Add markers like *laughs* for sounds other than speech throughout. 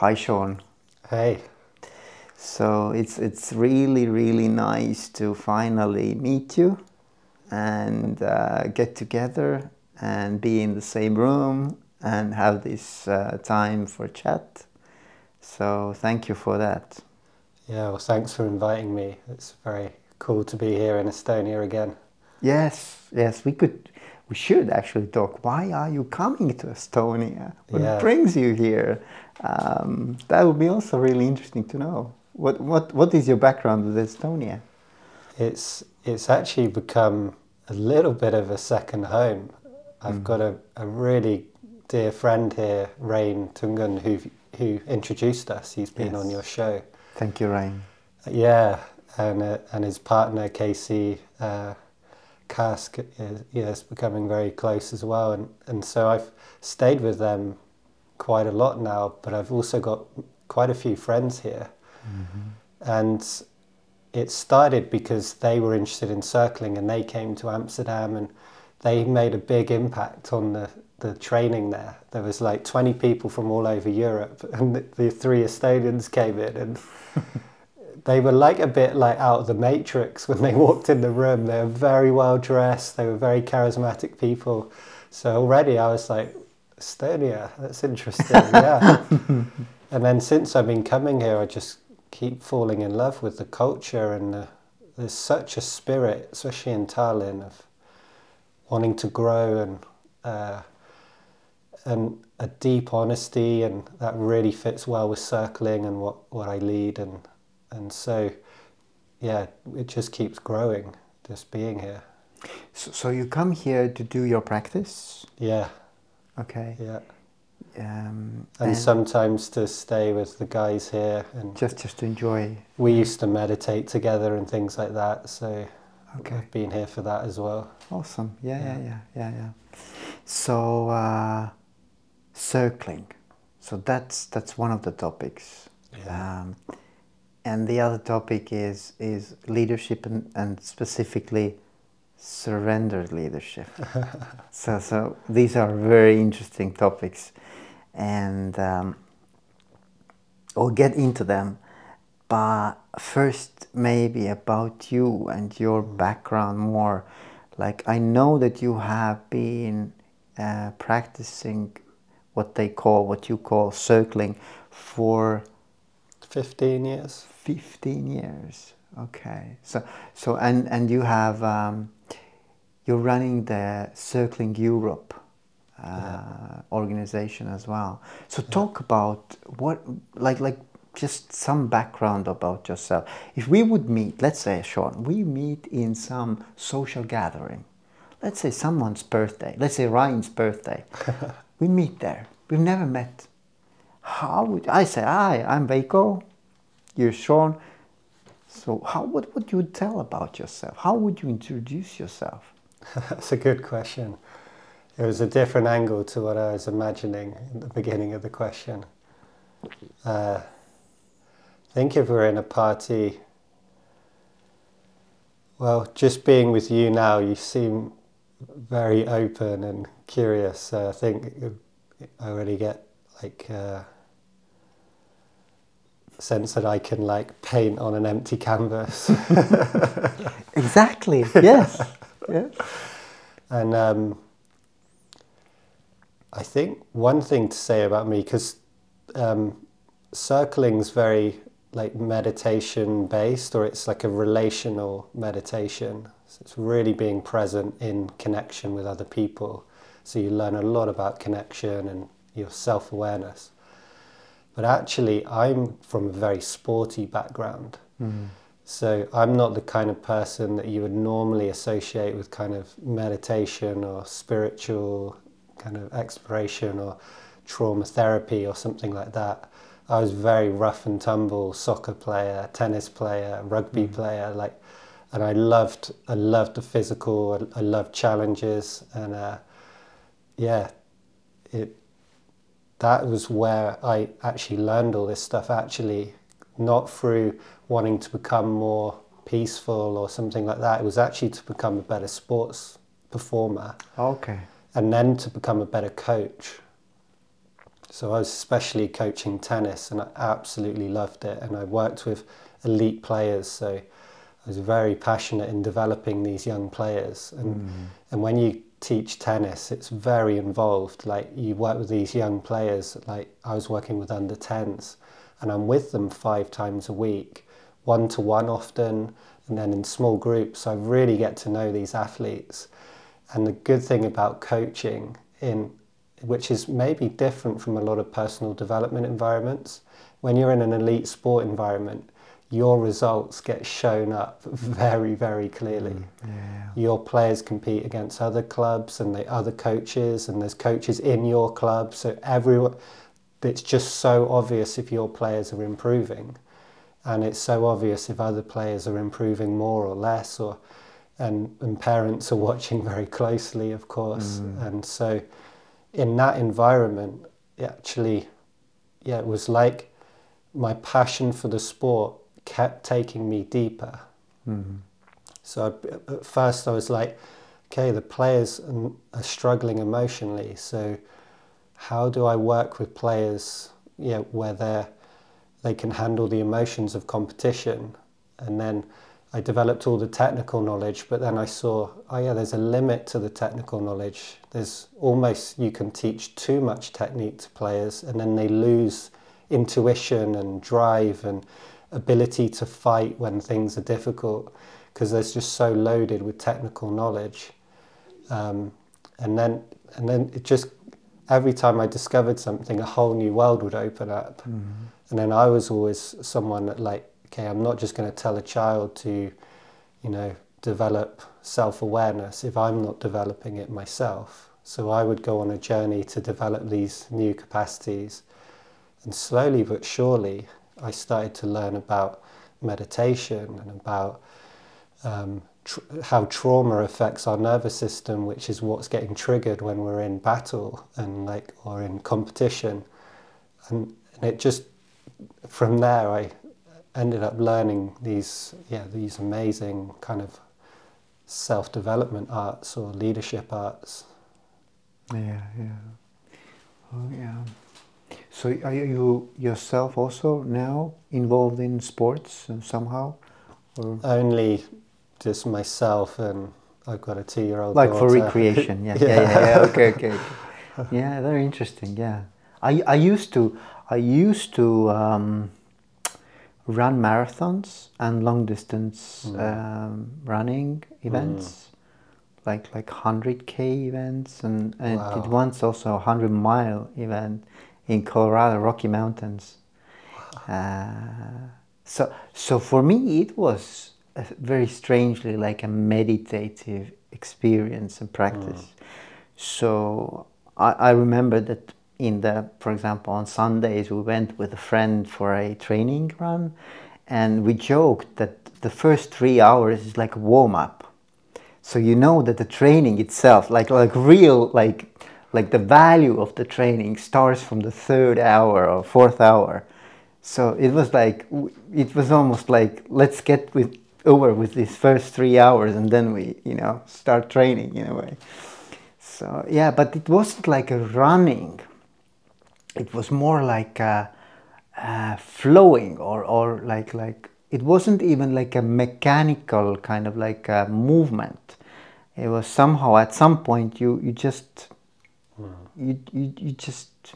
Hi, Sean. Hey. So it's it's really really nice to finally meet you and uh, get together and be in the same room and have this uh, time for chat. So thank you for that. Yeah, well, thanks for inviting me. It's very cool to be here in Estonia again. Yes, yes, we could, we should actually talk. Why are you coming to Estonia? What Yeah. brings you here? Um, that would be also really interesting to know. What what what is your background with Estonia? It's it's actually become a little bit of a second home. I've got a, a really dear friend here, Rain Tunger, who who introduced us. He's been Yes. on your show. Thank you, Rain. Yeah, and uh, and his partner Casey uh, Kask is yeah, is becoming very close as well, and and so I've stayed with them quite a lot now. But I've also got quite a few friends here, mm-hmm. and it started because they were interested in circling and they came to Amsterdam and they made a big impact on the the training there. There was like 20 people from all over Europe *laughs* and the, the three Estonians came in and *laughs* they were like a bit like out of the matrix *laughs* when they walked in the room. They were very well dressed. They were very charismatic people. So already I was like, Estonia, that's interesting. Yeah. *laughs* and then since I've been coming here, I just keep falling in love with the culture and the, there's such a spirit, especially in Tallinn, of wanting to grow and uh, and a deep honesty, and that really fits well with circling and what, what I lead, and and so yeah, it just keeps growing, just being here. So, so you come here to do your practice, Yeah, okay? yeah, Um, and sometimes to stay with the guys here, and just just to enjoy. we used to meditate together and things like that. So Okay. I've been here for that as well. Awesome. Yeah, yeah, Yeah. yeah, yeah, yeah. So uh, circling. So that's that's one of the topics. Yeah. Um, and the other topic is is leadership and, and specifically surrendered leadership. *laughs* so so these are very interesting topics, and um, we'll get into them. But first, maybe about you and your background more. Like, I know that you have been uh, practicing what they call, what you call circling for 15 years. 15 years. Okay. So, so and, and you have, um, you're running the Circling Europe uh, organization as well. So talk about what, like, like just some background about yourself. If we would meet, let's say, Sean, we meet in some social gathering. Let's say someone's birthday. Let's say Rain's birthday. *laughs* we meet there. We've never met. How would I say, hi, I'm Veiko, you're Sean. So how what would you tell about yourself? How would you introduce yourself? *laughs* That's a good question. It was a different angle to what I was imagining at the beginning of the question. Uh, I think if we're in a party, well, just being with you now, you seem very open and curious. So I think I already get like uh, sense that I can like paint on an empty canvas. *laughs* Exactly. Yes. Yes. And um, I think one thing to say about me, because um, circling's very like meditation based, or it's like a relational meditation. So it's really being present in connection with other people. So you learn a lot about connection and your self awareness. But actually, I'm from a very sporty background. So I'm not the kind of person that you would normally associate with kind of meditation or spiritual kind of exploration or trauma therapy or something like that. I was very rough and tumble soccer player, tennis player, rugby player, like, and I loved I loved the physical. I, I loved challenges, and uh, yeah, it that was where I actually learned all this stuff. Actually, not through wanting to become more peaceful or something like that. It was actually to become a better sports performer Okay. and then to become a better coach. So I was especially coaching tennis and I absolutely loved it. And I worked with elite players. So I was very passionate in developing these young players. And, mm. and when you teach tennis, it's very involved. Like you work with these young players, like I was working with under 10s, and I'm with them five times a week, one to one often, and then in small groups. So I really get to know these athletes. And the good thing about coaching in which is maybe different from a lot of personal development environments. When you're in an elite sport environment, your results get shown up *laughs* very, very clearly. Mm, yeah. Your players compete against other clubs and the other coaches, and there's coaches in your club. So everyone, it's just so obvious if your players are improving, and it's so obvious if other players are improving more or less, or and, and parents are *laughs* watching very closely, of course, mm. and so in that environment, actually, yeah, it was like my passion for the sport kept taking me deeper. Mm-hmm. So at first I was like, okay, the players are struggling emotionally. So how do I work with players, yeah, where they they can handle the emotions of competition? And then I developed all the technical knowledge, but then I saw, oh yeah, there's a limit to the technical knowledge. There's almost you can teach too much technique to players, and then they lose intuition and drive and ability to fight when things are difficult because they're just so loaded with technical knowledge. Um, and then and then it just every time I discovered something, a whole new world would open up. Mm-hmm. And then I was always someone that like, okay, I'm not just going to tell a child to, you know, develop self-awareness if I'm not developing it myself. So I would go on a journey to develop these new capacities. And slowly but surely, I started to learn about meditation and about um, tr- how trauma affects our nervous system, which is what's getting triggered when we're in battle and like or in competition. And, and it just from there I ended up learning these yeah these amazing kind of self development arts or leadership arts. Yeah, yeah. Oh, yeah. So are you yourself also now involved in sports somehow? Or? Only just myself and I've got a two-year-old. Like daughter. for recreation, yeah. *laughs* yeah. yeah, yeah, yeah. Okay, okay. *laughs* yeah, very interesting. Yeah, I I used to I used to um, run marathons and long distance mm. um, running events. Mm. Like like hundred k events and, and wow. it once also a hundred mile event in Colorado, Rocky Mountains. Uh, so, so for me, it was very strangely like a meditative experience and practice. Mm. So I, I remember that in the, for example, on Sundays we went with a friend for a training run, and we joked that the first three hours is like a warm up. So you know that the training itself, like like real like like the value of the training starts from the third hour or fourth hour. So it was like it was almost like let's get with over with these first three hours and then we you know start training in a way. So yeah, but it wasn't like a running. It was more like a, a flowing or or like like it wasn't even like a mechanical kind of like a movement. It was somehow at some point you you just you, you, you just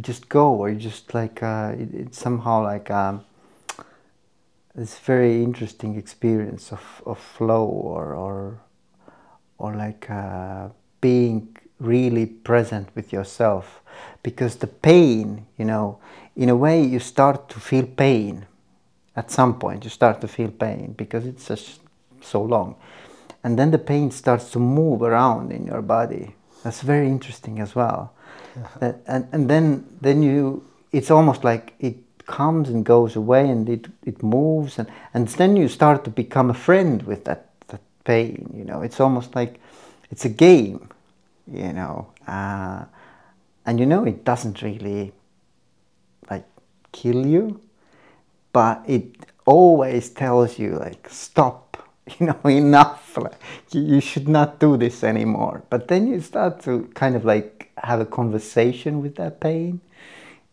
just go or you just like uh, it, it's somehow like um, this very interesting experience of, of flow or or or like uh, being really present with yourself. Because the pain you know in a way you start to feel pain. At some point you start to feel pain because it's just so long. And then the pain starts to move around in your body. That's very interesting as well. And and then then you it's almost like it comes and goes away and it, it moves and, and then you start to become a friend with that, that pain you know. It's almost like it's a game you know uh, and you know it doesn't really like kill you but it always tells you like stop *laughs* you know, enough. Like, you should not do this anymore. But then you start to kind of like have a conversation with that pain,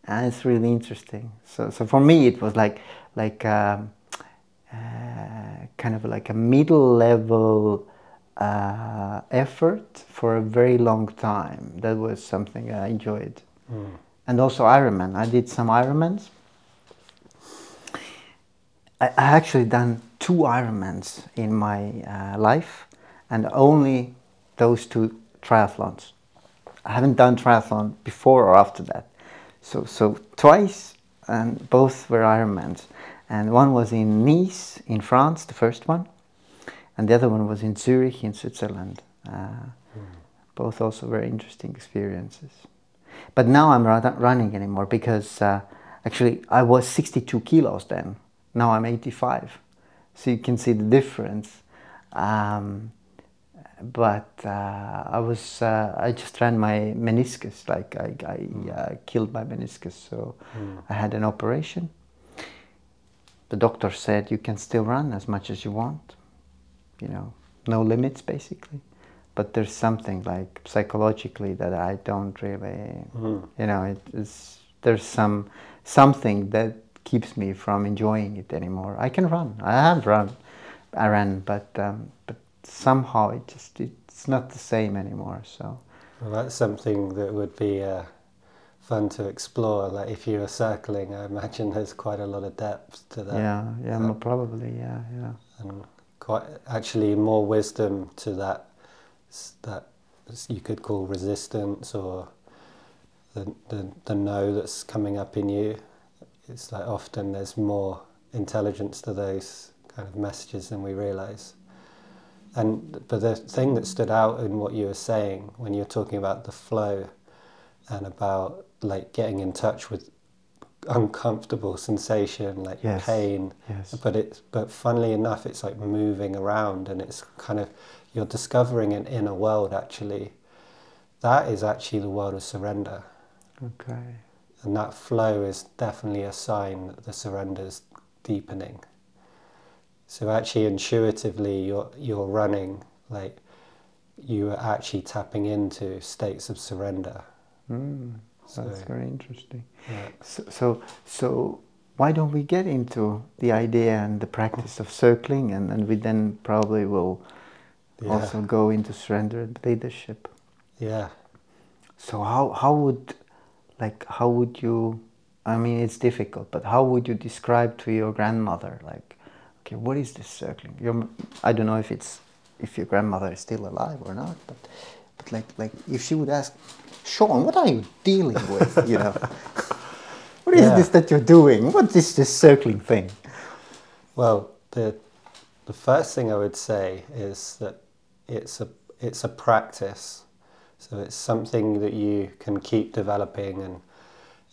and it's really interesting. So, so for me, it was like like um, uh, kind of like a middle level uh, effort for a very long time. That was something I enjoyed. Mm. And also Ironman. I did some Ironmans. I, I actually done two Ironmans in my uh, life, and only those two triathlons. I haven't done triathlon before or after that. So, so twice, and both were Ironmans. And one was in Nice, in France, the first one, and the other one was in Zurich, in Switzerland. Uh, mm. Both also very interesting experiences. But now I'm not running anymore because uh, actually I was 62 kilos then. Now I'm 85. So you can see the difference. Um, but uh, I was uh, I just ran my meniscus like I, I mm. uh, killed my meniscus so mm. I had an operation the doctor said you can still run as much as you want you know no limits basically but there's something like psychologically that I don't really mm. you know it is there's some something that keeps me from enjoying it anymore I can run I have run I ran but um, but somehow it just it's not the same anymore. So well, that's something that would be uh, fun to explore. Like if you were circling, I imagine there's quite a lot of depth to that. Yeah, yeah, uh, probably, yeah, yeah. And quite actually more wisdom to that that you could call resistance or the, the, the no that's coming up in you. It's like often there's more intelligence to those kind of messages than we realize. And but the thing that stood out in what you were saying when you're talking about the flow and about like getting in touch with uncomfortable sensation like yes. pain yes. but it's but funnily enough it's like moving around and it's kind of you're discovering an inner world actually that is actually the world of surrender okay and that flow is definitely a sign that the surrender is deepening so actually, intuitively, you're you're running like you are actually tapping into states of surrender. Mm, that's so, very interesting. Yeah. So, so, so why don't we get into the idea and the practice of circling, and, and we then probably will yeah. also go into surrender and leadership. Yeah. So how how would like how would you? I mean, it's difficult, but how would you describe to your grandmother like? okay, what is this circling? Your, I don't know if it's if your grandmother is still alive or not, but but like like if she would ask, Sean, what are you dealing with? *laughs* You know, what is yeah. this that you're doing? What is this circling thing? Well, the the first thing I would say is that it's a it's a practice, so it's something that you can keep developing and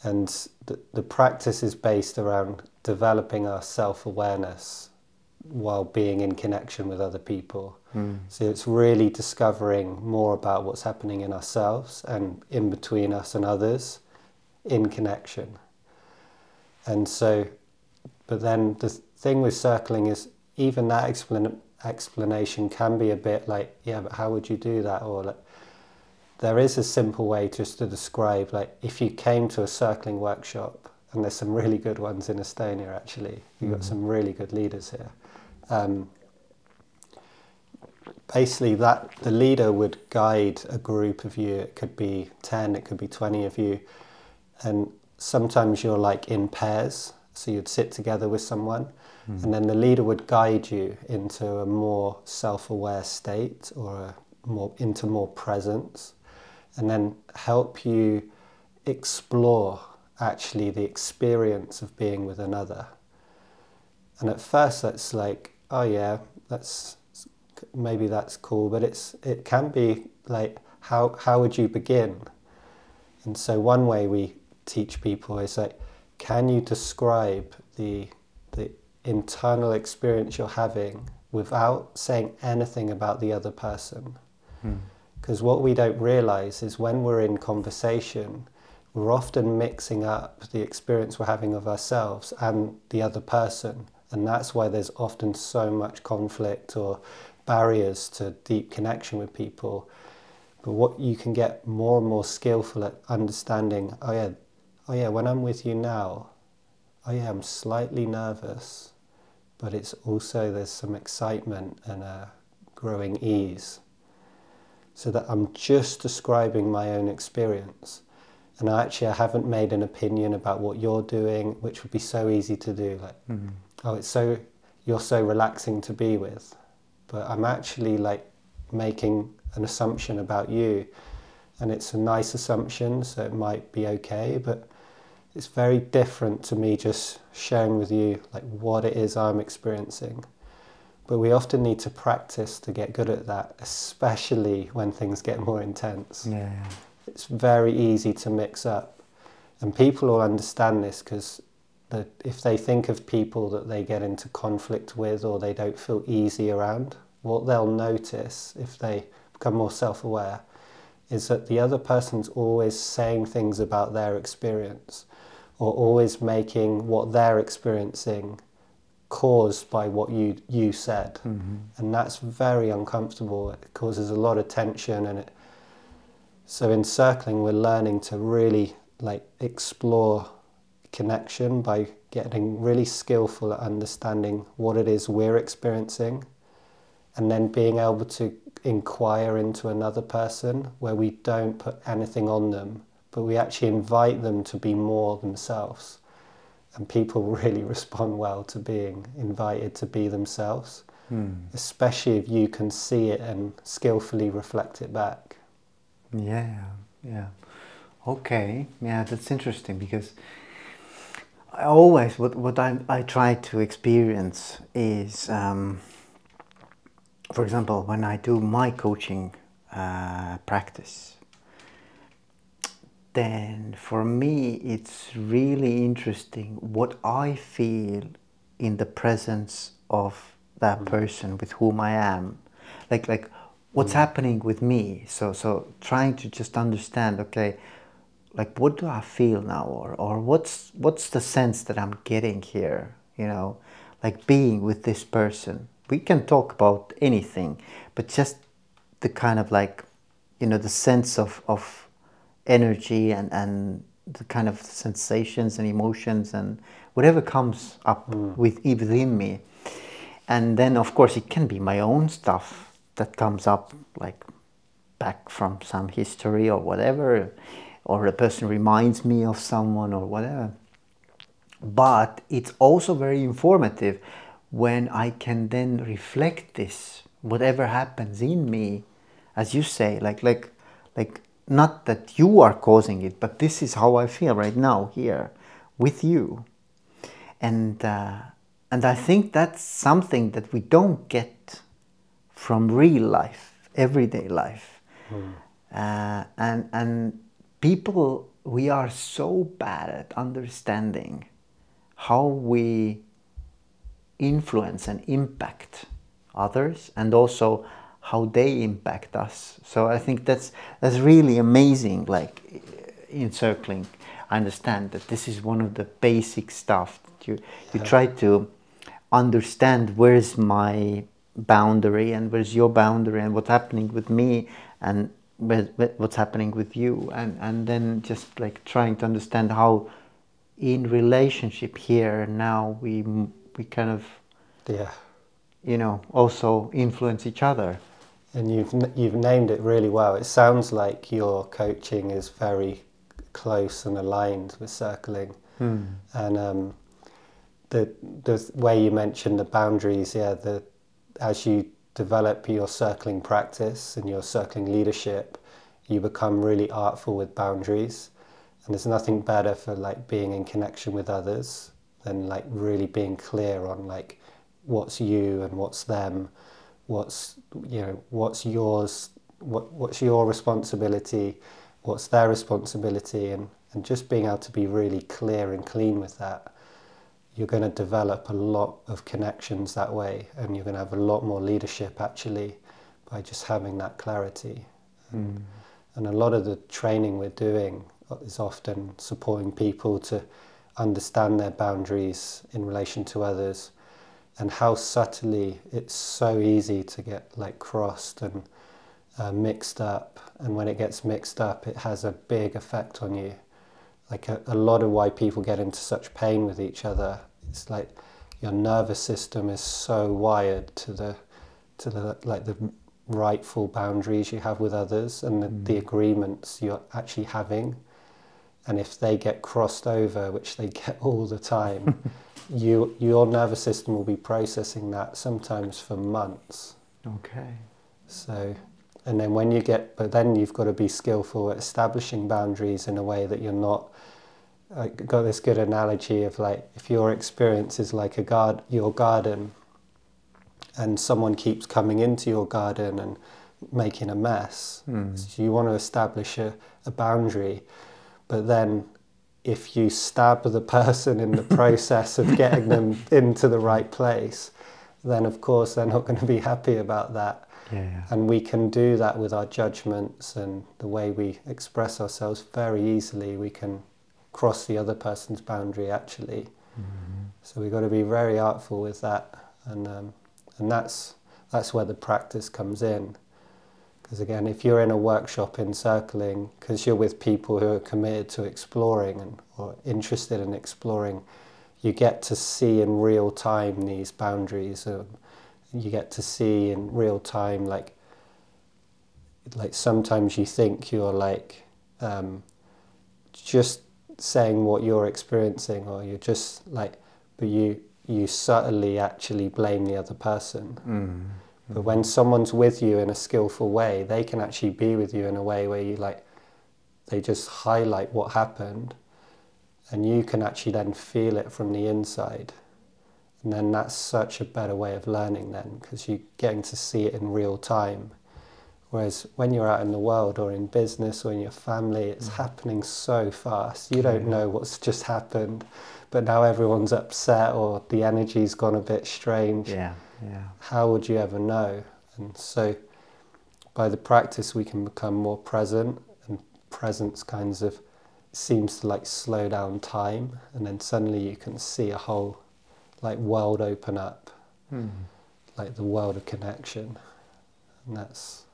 and the, the practice is based around developing our self-awareness while being in connection with other people. Mm. So it's really discovering more about what's happening in ourselves and in between us and others in connection. And so, but then the thing with circling is even that explan- explanation can be a bit like, yeah, but how would you do that? Or like, there is a simple way just to describe, like, if you came to a circling workshop, and there's some really good ones in Estonia actually, you've got mm. some really good leaders here um, basically that the leader would guide a group of you. It could be 10 it could be 20 of you. And sometimes you're like in pairs. So you'd sit together with someone. Mm. and then the leader would guide you into a more self-aware state or a more into more presence. And then help you explore actually the experience of being with another. And at first that's like oh yeah, that's maybe that's cool, but it's it can be like how how would you begin? And so one way we teach people is like, can you describe the the internal experience you're having without saying anything about the other person? Because hmm. what we don't realize is when we're in conversation, we're often mixing up the experience we're having of ourselves and the other person and that's why there's often so much conflict or barriers to deep connection with people But what you can get more and more skillful at understanding, oh yeah, oh yeah, when I'm with you now, oh yeah, I'm slightly nervous, but it's also there's some excitement and a growing ease. So that I'm just describing my own experience. And I actually I haven't made an opinion about what you're doing, which would be so easy to do. Like, mm-hmm. oh, it's so you're so relaxing to be with. But I'm actually like making an assumption about you, and it's a nice assumption, so it might be okay. But it's very different to me just sharing with you like what it is I'm experiencing. But we often need to practice to get good at that, especially when things get more intense. Yeah. It's very easy to mix up. And people will understand this because if they think of people that they get into conflict with or they don't feel easy around, what they'll notice if they become more self aware is that the other person's always saying things about their experience or always making what they're experiencing caused by what you you said mm-hmm. and that's very uncomfortable it causes a lot of tension and it so in circling we're learning to really like explore connection by getting really skillful at understanding what it is we're experiencing and then being able to inquire into another person where we don't put anything on them but we actually invite them to be more themselves and people *laughs* really respond well to being invited to be themselves, mm. especially if you can see it and skillfully reflect it back. Yeah, yeah. Okay, yeah, that's interesting because always what what I I try to experience is, um, for example, when I do my coaching uh, practice then for me it's really interesting what I feel in the presence of that mm. person with whom I am. Like like what's mm. happening with me. So so trying to just understand, okay, like what do I feel now or, or what's what's the sense that I'm getting here, you know, like being with this person. We can talk about anything, but just the kind of like you know the sense of, of energy and, and the kind of sensations and emotions and whatever comes up mm. with within me. And then, of course, it can be my own stuff that comes up, like back from some history or whatever, or a person reminds me of someone or whatever. But it's also very informative when I can then reflect this, whatever happens in me, as you say, like like like not that you are causing it, but this is how I feel right now here with you. And, uh, and I think that's something that we don't get from real life, everyday life. Mm. Uh, and, and people, we are so bad at understanding how we influence and impact others and also how they impact us. So I think that's that's really amazing. Like in circling, I understand that this is one of the basic stuff. that You you try to understand where's my boundary and where's your boundary and what's happening with me and what's happening with you and and then just like trying to understand how in relationship here now we we kind of yeah you know also influence each other and you've you've named it really well. It sounds like your coaching is very close and aligned with circling, hmm. and um, the the way you mentioned the boundaries. Yeah, the as you develop your circling practice and your circling leadership, you become really artful with boundaries, and there's nothing better for like being in connection with others than like really being clear on like what's you and what's them what's you know what's yours what what's your responsibility what's their responsibility and and just being able to be really clear and clean with that you're going to develop a lot of connections that way and you're going to have a lot more leadership actually by just having that clarity mm. and a lot of the training we're doing is often supporting people to understand their boundaries in relation to others and how subtly it's so easy to get like crossed and uh, mixed up, and when it gets mixed up, it has a big effect on you. Like a, a lot of why people get into such pain with each other, it's like your nervous system is so wired to the to the like the rightful boundaries you have with others and the, mm. the agreements you're actually having. And if they get crossed over which they get *laughs* all the time *laughs* you your nervous system will be processing that sometimes for months. Okay. So and then when you get but then you've got to be skillful at establishing boundaries in a way that you're not I got this good analogy of like if your experience is like a guard your garden and someone keeps coming into your garden and making a mess mm. so you want to establish a, a boundary but then if you stab the person in the *laughs* process of getting them into the right place then of course they're not going to be happy about that yeah. And we can do that with our judgments and the way we express ourselves very easily. We can cross the other person's boundary actually. Mm-hmm. So we've got to be very artful with that, and um, and that's that's where the practice comes in. Because again, if you're in a workshop in circling, because you're with people who are committed to exploring and or interested in exploring, you get to see in real time these boundaries. Um, you get to see in real time like like sometimes you think you're like um, just saying what you're experiencing or you're just like but you you subtly actually blame the other person mm. but when someone's with you in a skillful way they can actually be with you in a way where you like they just highlight what happened and you can actually then feel it from the inside and then that's such a better way of learning then because you're getting to see it in real time. Whereas when you're out in the world or in business or in your family, it's mm. happening so fast. You don't know what's just happened, but now everyone's upset or the energy's gone a bit strange. Yeah, yeah. How would you ever know? And so by the practice, we can become more present, and presence kinds of seems to like slow down time, and then suddenly you can see a whole like world open up, mm. like the world of connection, and that's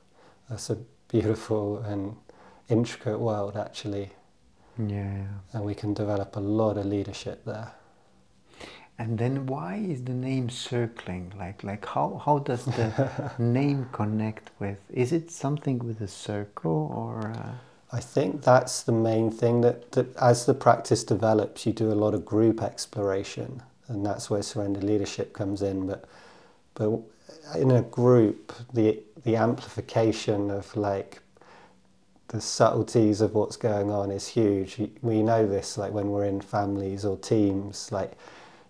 that's a beautiful and intricate world actually. Yeah. And we can develop a lot of leadership there. And then why is the name circling? Like like how, how does the *laughs* name connect with is it something with a circle or uh... I think that's the main thing that, that as the practice develops you do a lot of group exploration and that's where surrender leadership comes in. But but in a group, the the amplification of like the subtleties of what's going on is huge. We know this, like when we're in families or teams, like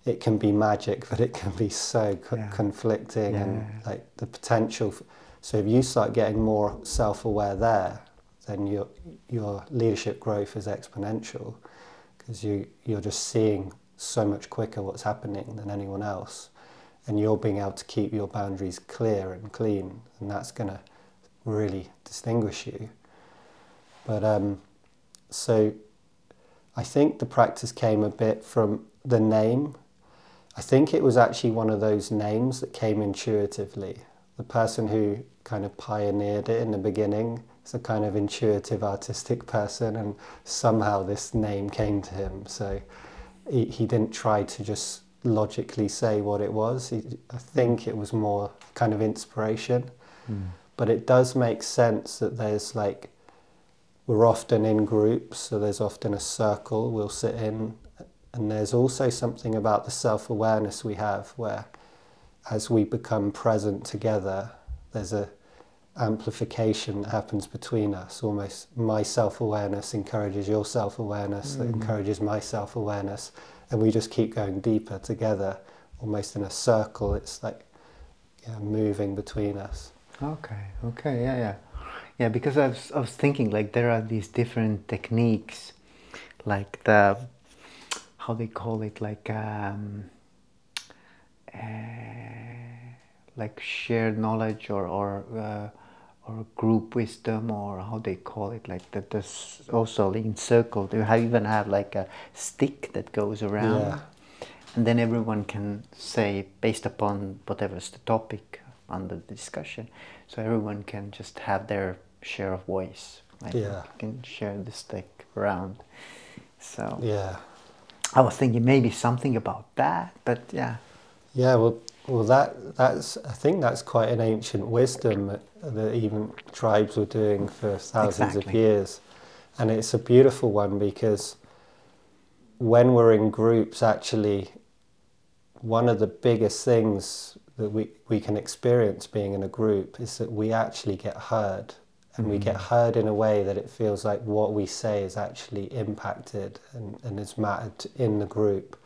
it can be magic, *laughs* but it can be so co- yeah. conflicting yeah. and like the potential. For, so if you start getting more self-aware there, then your your leadership growth is exponential because you you're just seeing so much quicker what's happening than anyone else. And you're being able to keep your boundaries clear and clean, and that's going to really distinguish you. But um, so I think the practice came a bit from the name. I think it was actually one of those names that came intuitively. The person who kind of pioneered it in the beginning is a kind of intuitive artistic person, and somehow this name came to him. So he, he didn't try to just logically say what it was. I think it was more kind of inspiration. Mm. But it does make sense that there's like, we're often in groups, so there's often a circle we'll sit in. And there's also something about the self awareness we have where, as we become present together, there's a amplification that happens between us. Almost my self awareness encourages your self awareness, mm. that encourages my self awareness, and we just keep going deeper together, almost in a circle. It's like yeah, moving between us. Okay, okay, yeah, yeah. Yeah, because I was, I was thinking like there are these different techniques, like the, how they call it, like, um, uh, like shared knowledge or, or uh, or group wisdom or how they call it like that there's also in circle they have even have like a stick that goes around yeah. and then everyone can say based upon whatever's the topic under the discussion so everyone can just have their share of voice. Like Yeah. can share the stick around. So Yeah. I was thinking maybe something about that, but yeah. Yeah, well, well, that that's I think that's quite an ancient wisdom that, even tribes were doing for thousands of years, and it's a beautiful one because when we're in groups, actually, one of the biggest things that we we can experience being in a group is that we actually get heard, and we get mm. heard in a way that it feels like what we say is actually impacted and, and is mattered in the group.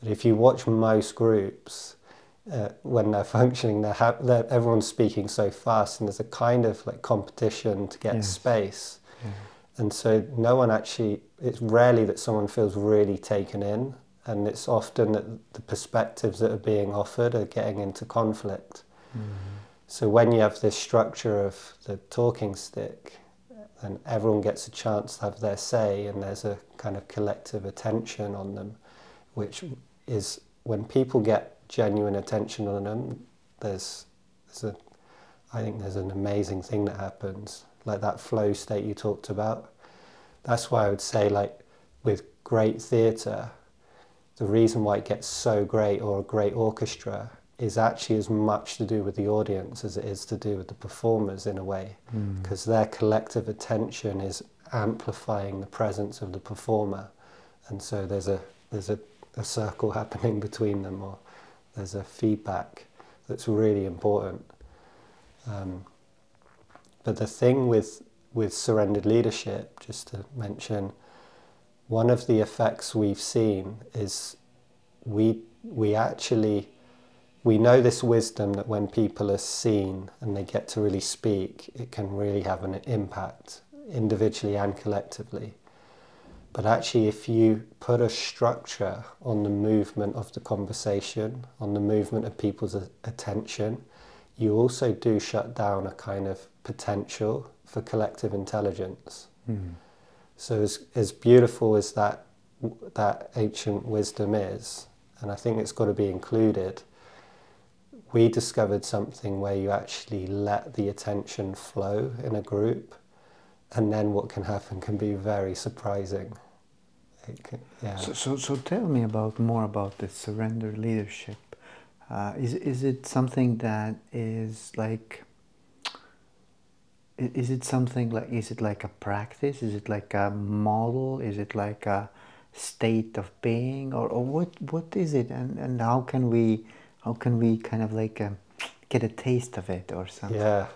But if you watch most groups, uh, when they're *laughs* functioning, they're, ha- they're everyone's speaking so fast, and there's a kind of like competition to get Yes. space. And so no one actually. It's rarely that someone feels really taken in, and it's often that the perspectives that are being offered are getting into conflict. So when you have this structure of the talking stick, and everyone gets a chance to have their say, and there's a kind of collective attention on them, which is when people get genuine attention on them, there's, there's a, I think there's an amazing thing that happens, like that flow state you talked about. That's why I would say, like with great theatre, the reason why it gets so great or a great orchestra is actually as much to do with the audience as it is to do with the performers in a way. Hmm. Because their collective attention is amplifying the presence of the performer. And so there's a there's a, a circle happening *laughs* between them or there's a feedback that's really important um, but the thing with with surrendered leadership just to mention one of the effects we've seen is we we actually we know this wisdom that when people are seen and they get to really speak, it can really have an impact individually and collectively. But actually, if you put a structure on the movement of the conversation, on the movement of people's attention, you also do shut down a kind of potential for collective intelligence. Hmm. So as, as beautiful as that that ancient wisdom is, and I think it's got to be included, we discovered something where you actually let the attention flow in a group, and then what can happen can be very surprising. Can, yeah. So, so, so tell me about more about the surrender leadership. Uh, is is it something that is like? Is it something like? Is it like a practice? Is it like a model? Is it like a state of being, or, or what? What is it? And and how can we, how can we kind of like um, get a taste of it or something? Yeah.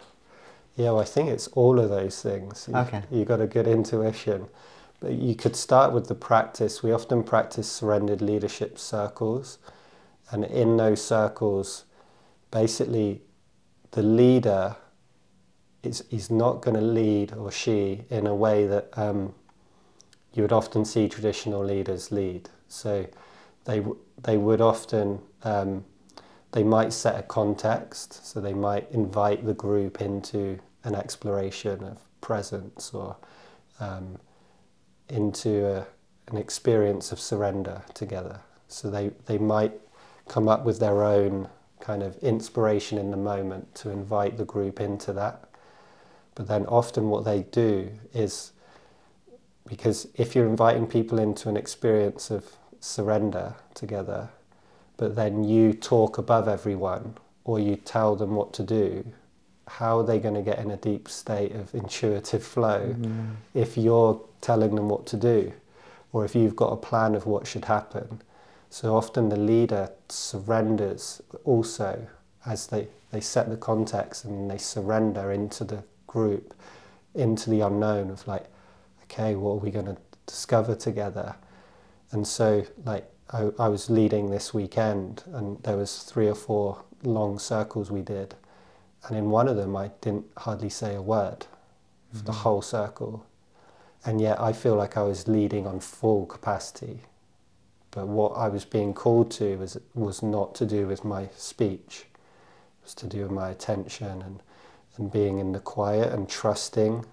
Yeah, well, I think it's all of those things. You, Okay. You got a good intuition. But you could start with the practice. We often practice surrendered leadership circles. And in those circles, basically, the leader is, is not going to lead or she in a way that um, you would often see traditional leaders lead. So they, they would often um, they might set a context, so they might invite the group into an exploration of presence or um, into a, an experience of surrender together. So they, they might come up with their own kind of inspiration in the moment to invite the group into that. But then often what they do is because if you're inviting people into an experience of surrender together, but then you talk above everyone or you tell them what to do, how are they going to get in a deep state of intuitive flow mm-hmm. if you're telling them what to do or if you've got a plan of what should happen? So often the leader surrenders also as they, they set the context and they surrender into the group, into the unknown of like, okay, what are we going to discover together? And so, like, I, I was leading this weekend, and there was three or four long circles we did, and in one of them, I didn't hardly say a word for the mm-hmm. whole circle, and yet I feel like I was leading on full capacity. But what I was being called to was was not to do with my speech, it was to do with my attention and and being in the quiet and trusting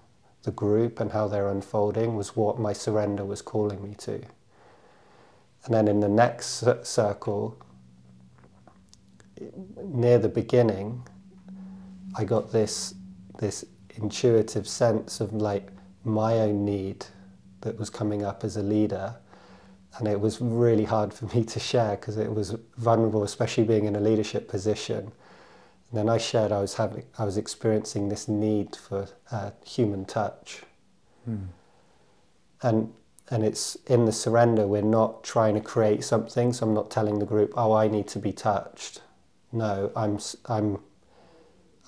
the group and how they're unfolding was what my surrender was calling me to. And then in the next circle, near the beginning, I got this this intuitive sense of like my own need that was coming up as a leader and it was really hard for *laughs* me to share because it was vulnerable especially being in a leadership position. And then I shared I was having I was experiencing this need for uh, human touch. Hmm. and and it's in the surrender we're not trying to create something so I'm not telling the group oh I need to be touched. No I'm I'm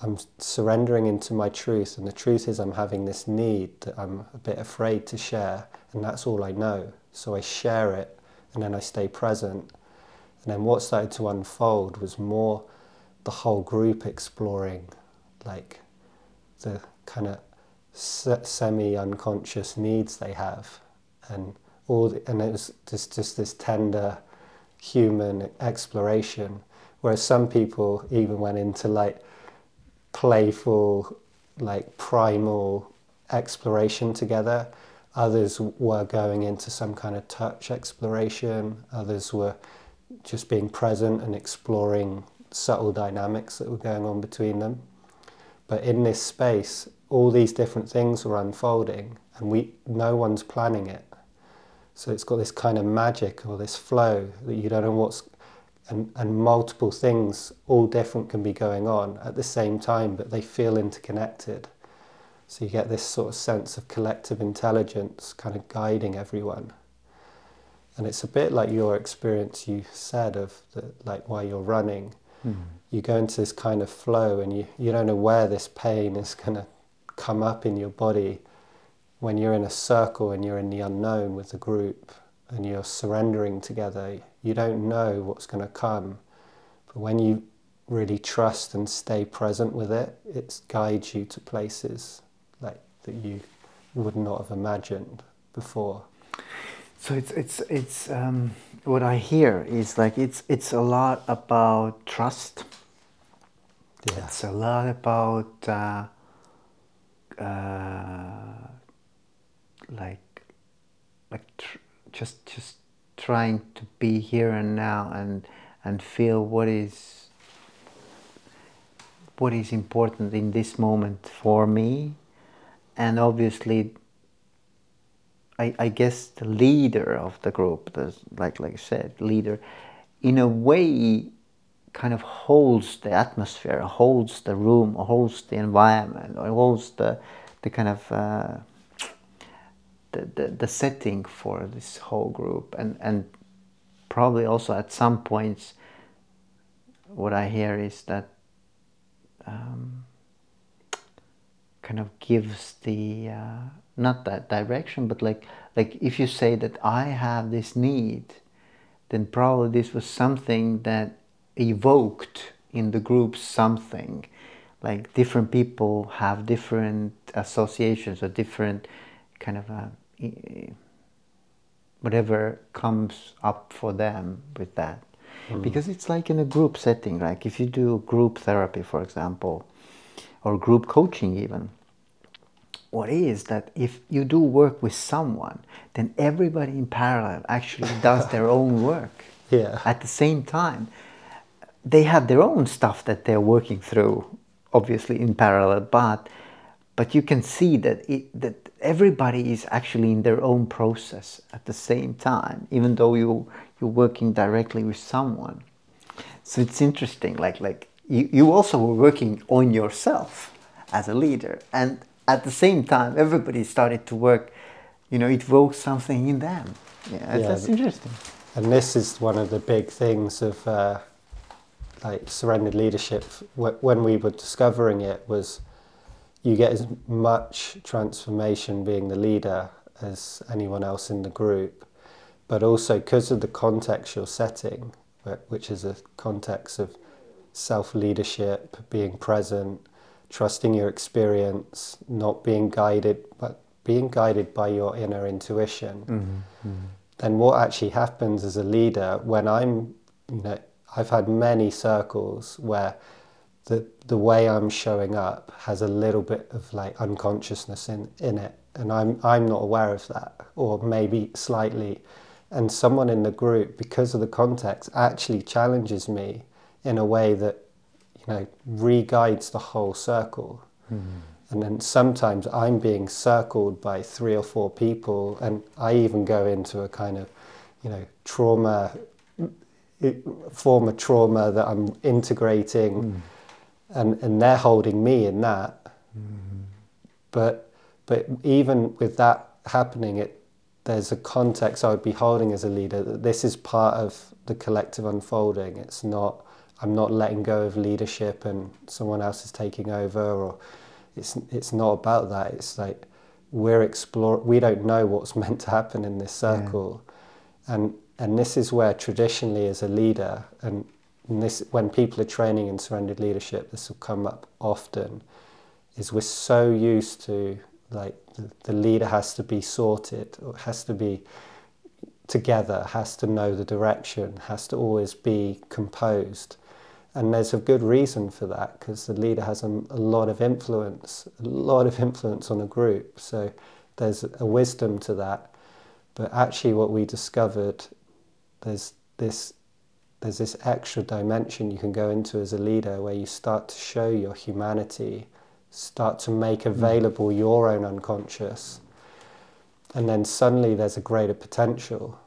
I'm surrendering into my truth and the truth is I'm having this need that I'm a bit afraid to share and that's all I know. So I share it and then I stay present. And then what started to unfold was more the whole group exploring like the kind of se- semi-unconscious needs they have and all the, and it was just just this tender human exploration. Whereas some people even went into like playful like primal exploration together. Others were going into some kind of touch exploration. Others were just being present and exploring subtle dynamics that were going on between them. But in this space all these different things were unfolding and we no one's planning it. So it's got this kind of magic or this flow that you don't know what's and, and multiple things all different can be going on at the same time but they feel interconnected. So you get this sort of sense of collective intelligence kind of guiding everyone. And it's a bit like your experience you said of the, like while you're running. Hmm. you go into this kind of flow and you, you don't know where this pain is going to come up in your body when you're in a circle and you're in the unknown with the group and you're surrendering together you don't know what's going to come. But when you really trust and stay present with it it guides you to places like that you would not have imagined before. So it's it's it's um, what I hear is like it's it's a lot about trust. yeah. It's a lot about uh, uh, like like tr- just just trying to be here and now and and feel what is what is important in this moment for me. And obviously I, I guess the leader of the group, the, like like I said, leader, in a way, kind of holds the atmosphere, holds the room, holds the environment, holds the the kind of uh, the, the the setting for this whole group, and and probably also at some points, what I hear is that. Um, kind of gives the uh, not that direction but like like if you say that i have this need then probably this was something that evoked in the group something like different people have different associations or different kind of uh, whatever comes up for them with that. Mm-hmm. Because it's like in a group setting like if you do group therapy for example or group coaching even what is that if you do work with someone then everybody in parallel actually *laughs* does their own work Yeah. at the same time. They have their own stuff that they're working through obviously in parallel but but you can see that it, that everybody is actually in their own process at the same time even though you you're working directly with someone. So it's interesting like like you, you also were working on yourself as a leader. And at the same time everybody started to work you know it woke something in them. Yeah, Yeah, that's interesting. And this is one of the big things of uh, like surrendered leadership. When we were discovering it, was you get as much transformation being the leader as anyone else in the group, but also because of the context you're setting, which is a context of self leadership, being present, trusting your experience, not being guided, but being guided by your inner intuition. Mm-hmm, mm-hmm. Then what actually happens as a leader when I'm, you know, I've had many circles where the the way I'm showing up has a little bit of like unconsciousness in, in it, and I'm I'm not aware of that, or maybe slightly, and someone in the group because of the context actually challenges me in a way that, you know re-guides the whole circle. Hmm. And then sometimes i'm being circled by three or four people and i even go into a kind of you know trauma former trauma that i'm integrating hmm. And and they're holding me in that but but even with that happening it there's a context I would be holding as a leader that this is part of the collective unfolding. It's not I'm not letting go of leadership and someone else is taking over or it's it's not about that. It's like we're explore we don't know what's *laughs* meant to happen in this circle. Yeah. And and this is where traditionally as a leader and this when people are training in surrendered leadership, this will come up often, is we're so used to like the, the leader has to be sorted, or has to be together, has to know the direction, has to always be composed. And there's a good reason for that because the leader has a, a, lot of influence, a lot of influence on a group. So there's a wisdom to that. But actually, what we discovered, there's this, there's this extra dimension you can go into as a leader where you start to show your humanity start to make available your own unconscious and then suddenly there's a greater potential.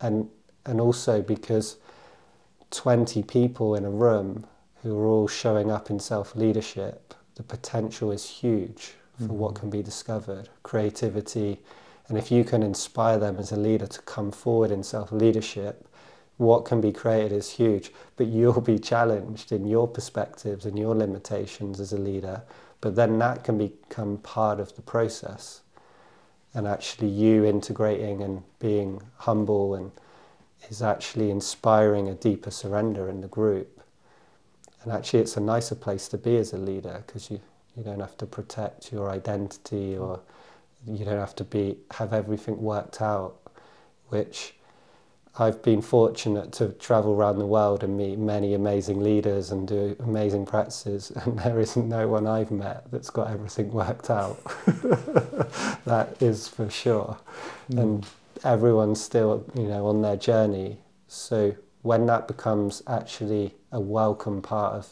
And and also because 20 people in a room who are all showing up in self leadership the potential is huge for mm-hmm. what can be discovered. Creativity and if you can inspire them as a leader to come forward in self leadership what can be created is huge but you'll be challenged in your perspectives and your limitations as a leader but then that can become part of the process. And actually, you integrating and being humble and is actually inspiring a deeper surrender in the group. And actually, it's a nicer place to be as a leader because you, you don't have to protect your identity or you don't have to be have everything worked out, which I've been fortunate to travel around the world and meet many amazing leaders and do amazing practices, *laughs* and there isn't no one I've met that's got everything worked out. *laughs* that is for sure. Mm. And everyone's still, you know, on their journey. So when that becomes actually a welcome part of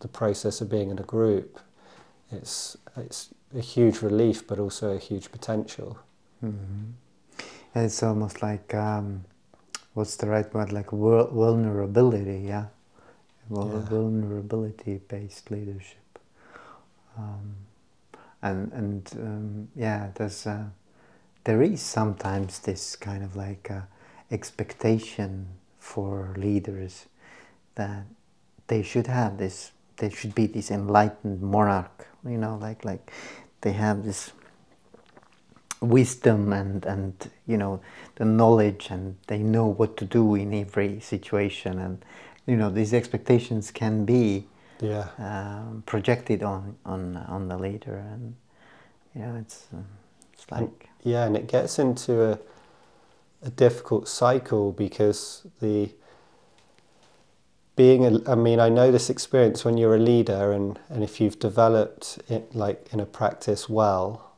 the process of being in a group, it's it's a huge relief, but also a huge potential. Mm-hmm. It's almost like. Um what's the right word? Like vulnerability yeah, yeah. vulnerability based leadership. Um, and and um, yeah there's uh, there is sometimes this kind of like uh, expectation for leaders that they should have this they should be this enlightened monarch you know like like they have this wisdom and and you know the knowledge and they know what to do in every situation. And you know these expectations can be yeah. um, projected on on on the leader. And yeah it's uh, it's like and, yeah and it gets into a a difficult cycle because the being a, I mean I know this experience when you're a leader and and if you've developed it like in a practice well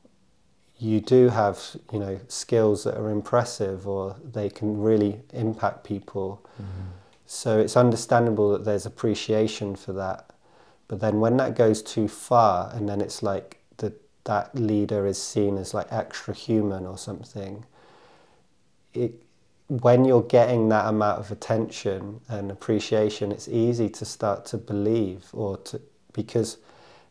you do have you know skills that are impressive or they can really impact people mm-hmm. so it's understandable that there's appreciation for that but then when that goes too far and then it's like that that leader is seen as like extra human or something it when you're getting that amount of attention and appreciation it's easy to start to believe or to because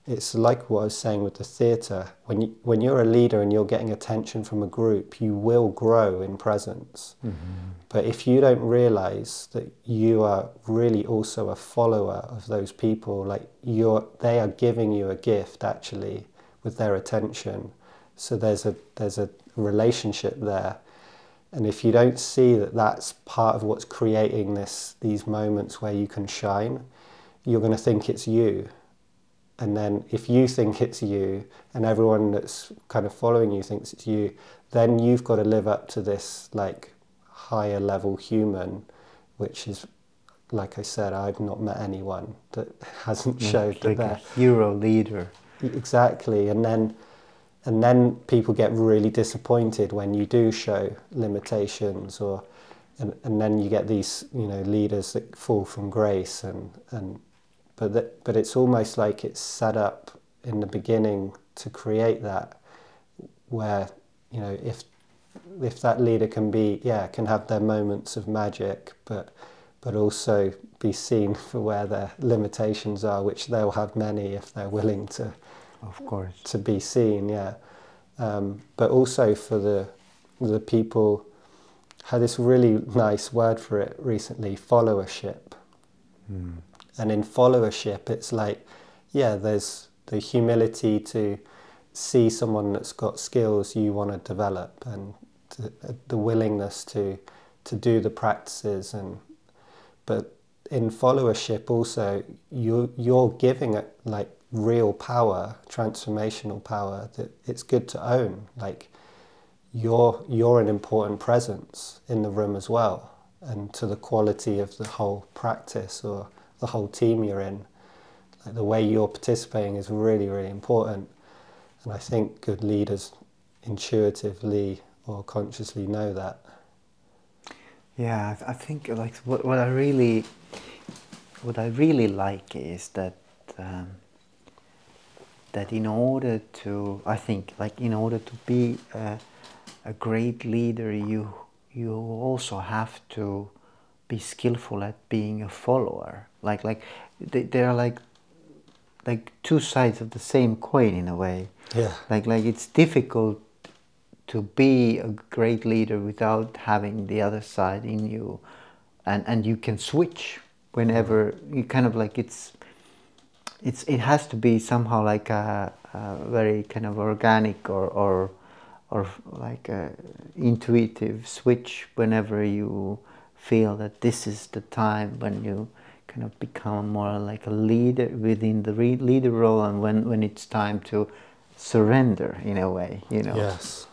it's like what I was saying with the theatre. When you, when you're a leader and you're getting attention from a group, you will grow in presence. Mm-hmm. But if you don't realize that you are really also a follower of those people, like you're, they are giving you a gift actually with their attention. So there's a there's a relationship there, and if you don't see that that's part of what's creating this these moments where you can shine, you're going to think it's you and then if you think it's you and everyone that's kind of following you thinks it's you then you've got to live up to this like higher level human which is like i said i've not met anyone that *laughs* hasn't showed like that a hero leader exactly. And then and then people get really disappointed when you do show limitations or and, and then you get these you know leaders that fall from grace and and but that, but it's almost like it's set up in the beginning to create that, where you know if if that leader can be yeah can have their moments of magic, but but also be seen *laughs* for where their limitations are, which they'll have many if they're willing to, of course, to be seen. Yeah, um, but also for the the people had this really nice word for it recently, followership. mm. And in followership, it's like, yeah, there's the humility to see someone that's got skills you want to develop and the willingness to to do the practices and but in followership also you you're giving it like real power transformational power that it's good to own. Like you're you're an important presence in the room as well and to the quality of the whole practice or the whole team you're in like the way you're participating is really really important and I think good leaders intuitively or consciously know that. Yeah, I think like what, what I really what I really like is that um, that in order to I think like in order to be a, a great leader, you you also have to be skillful at being a follower. Like like they, they are like like two sides of the same coin in a way. Yeah. Like like it's difficult to be a great leader without having the other side in you, and and you can switch whenever you kind of like it's. It's it has to be somehow like a, a very kind of organic or or or like a intuitive switch whenever you feel that this is the time when you kind of become more like a leader within the leader role and when, when it's time to surrender in a way, you know. Yes.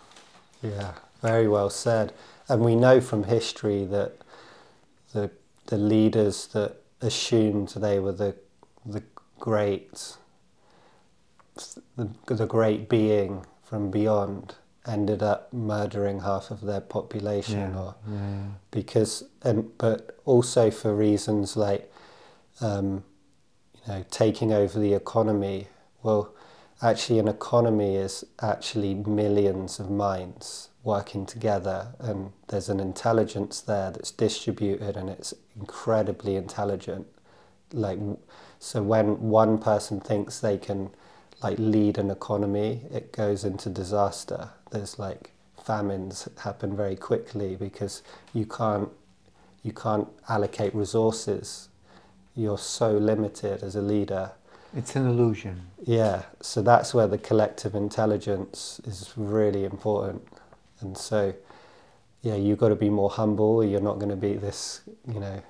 Yeah, very well said. And we know from history that the the leaders that assumed they were the the great the, the great being from beyond ended up murdering half of their population yeah, or yeah. because and but also for reasons like um, you know taking over the economy. Well actually an economy is actually millions of minds working together and there's an intelligence there that's distributed and it's incredibly intelligent. Like so when one person thinks they can like lead an economy it goes into disaster. There's like famines happen very quickly because you can't you can't allocate resources you're so limited as a leader it's an illusion. Yeah, so that's where the collective intelligence is really important. And so, yeah, you've got to be more humble. You're not going to be this, you know,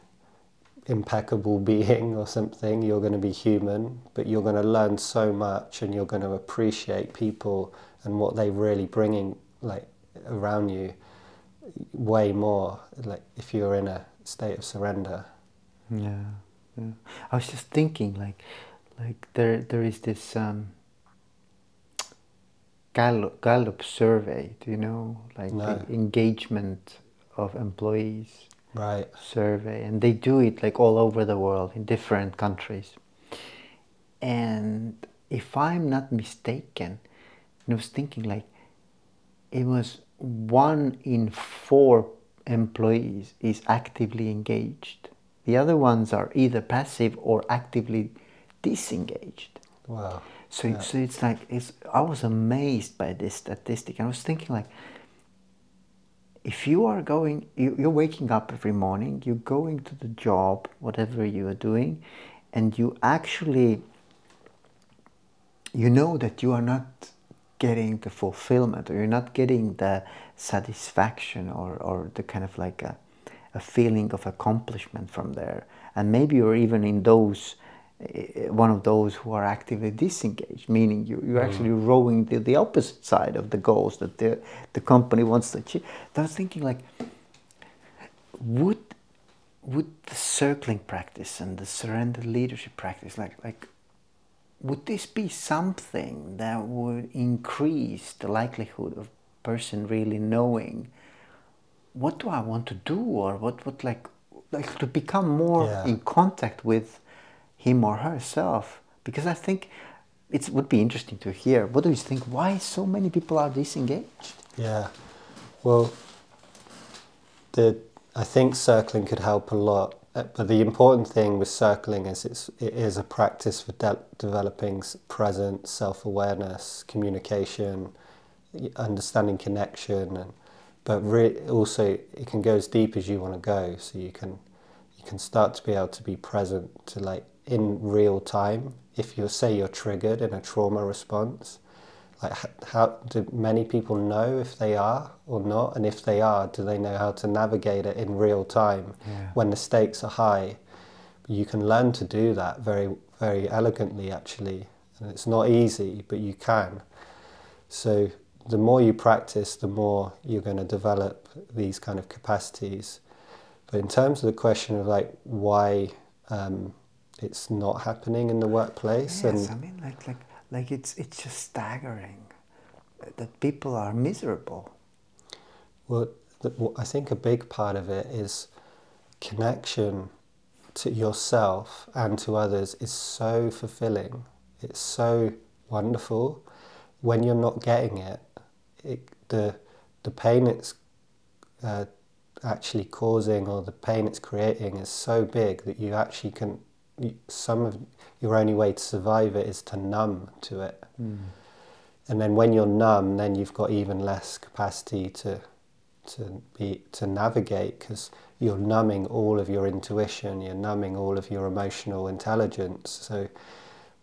impeccable *laughs* being or something. You're going to be human, but you're going to learn so much and you're going to appreciate people and what they're really bringing like around you way more like if you're in a state of surrender. Yeah. Yeah. I was just thinking like like there there is this um, Gallup, Gallup survey. Do you know like no. the engagement of employees? Right. Survey, and they do it like all over the world in different countries. And if I'm not mistaken, I was thinking like it was one in four employees is actively engaged. The other ones are either passive or actively disengaged. Wow. So, yeah. so it's like it's. I was amazed by this statistic. I was thinking like, if you are going, you, you're waking up every morning, you're going to the job, whatever you are doing, and you actually, you know that you are not getting the fulfillment or you're not getting the satisfaction or, or the kind of like a, a feeling of accomplishment from there. And maybe you're even in those Eh, one of those who are actively disengaged, meaning you, you're mm. actually rowing the, the opposite side of the goals that the, the company wants to achieve. I was thinking like, would, would the circling practice and the surrender leadership practice, like, like, would this be something that would increase the likelihood of person really knowing what do I want to do or what, what like, like to become more yeah. in contact with him or herself? Because I think it would be interesting to hear. What do you think? Why so many people are disengaged? Yeah, well, the I think circling could help a lot. Uh, but the important thing with circling is it's, it is a practice for de- developing present self awareness, communication, understanding connection, and but re- also it can go as deep as you want to go. So you can you can start to be able to be present to like in real time. If you say you're triggered in a trauma response, like how do many people know if they are or not and if they are do they know how to navigate it in real time yeah. when the stakes are high you can learn to do that very very elegantly actually and it's not easy but you can so the more you practice the more you're going to develop these kind of capacities but in terms of the question of like why um, it's not happening in the workplace yes, and I mean like like like it's it's just staggering that people are miserable. Well, I think a big part of it is connection to yourself and to others is so fulfilling. It's so wonderful. When you're not getting it, it the the pain it's uh, actually causing or the pain it's creating is so big that you actually can. Some of your only way to survive it is to numb to it. Mm. And then when you're numb, then you've got even less capacity to to be to navigate because you're numbing all of your intuition, you're numbing all of your emotional intelligence. So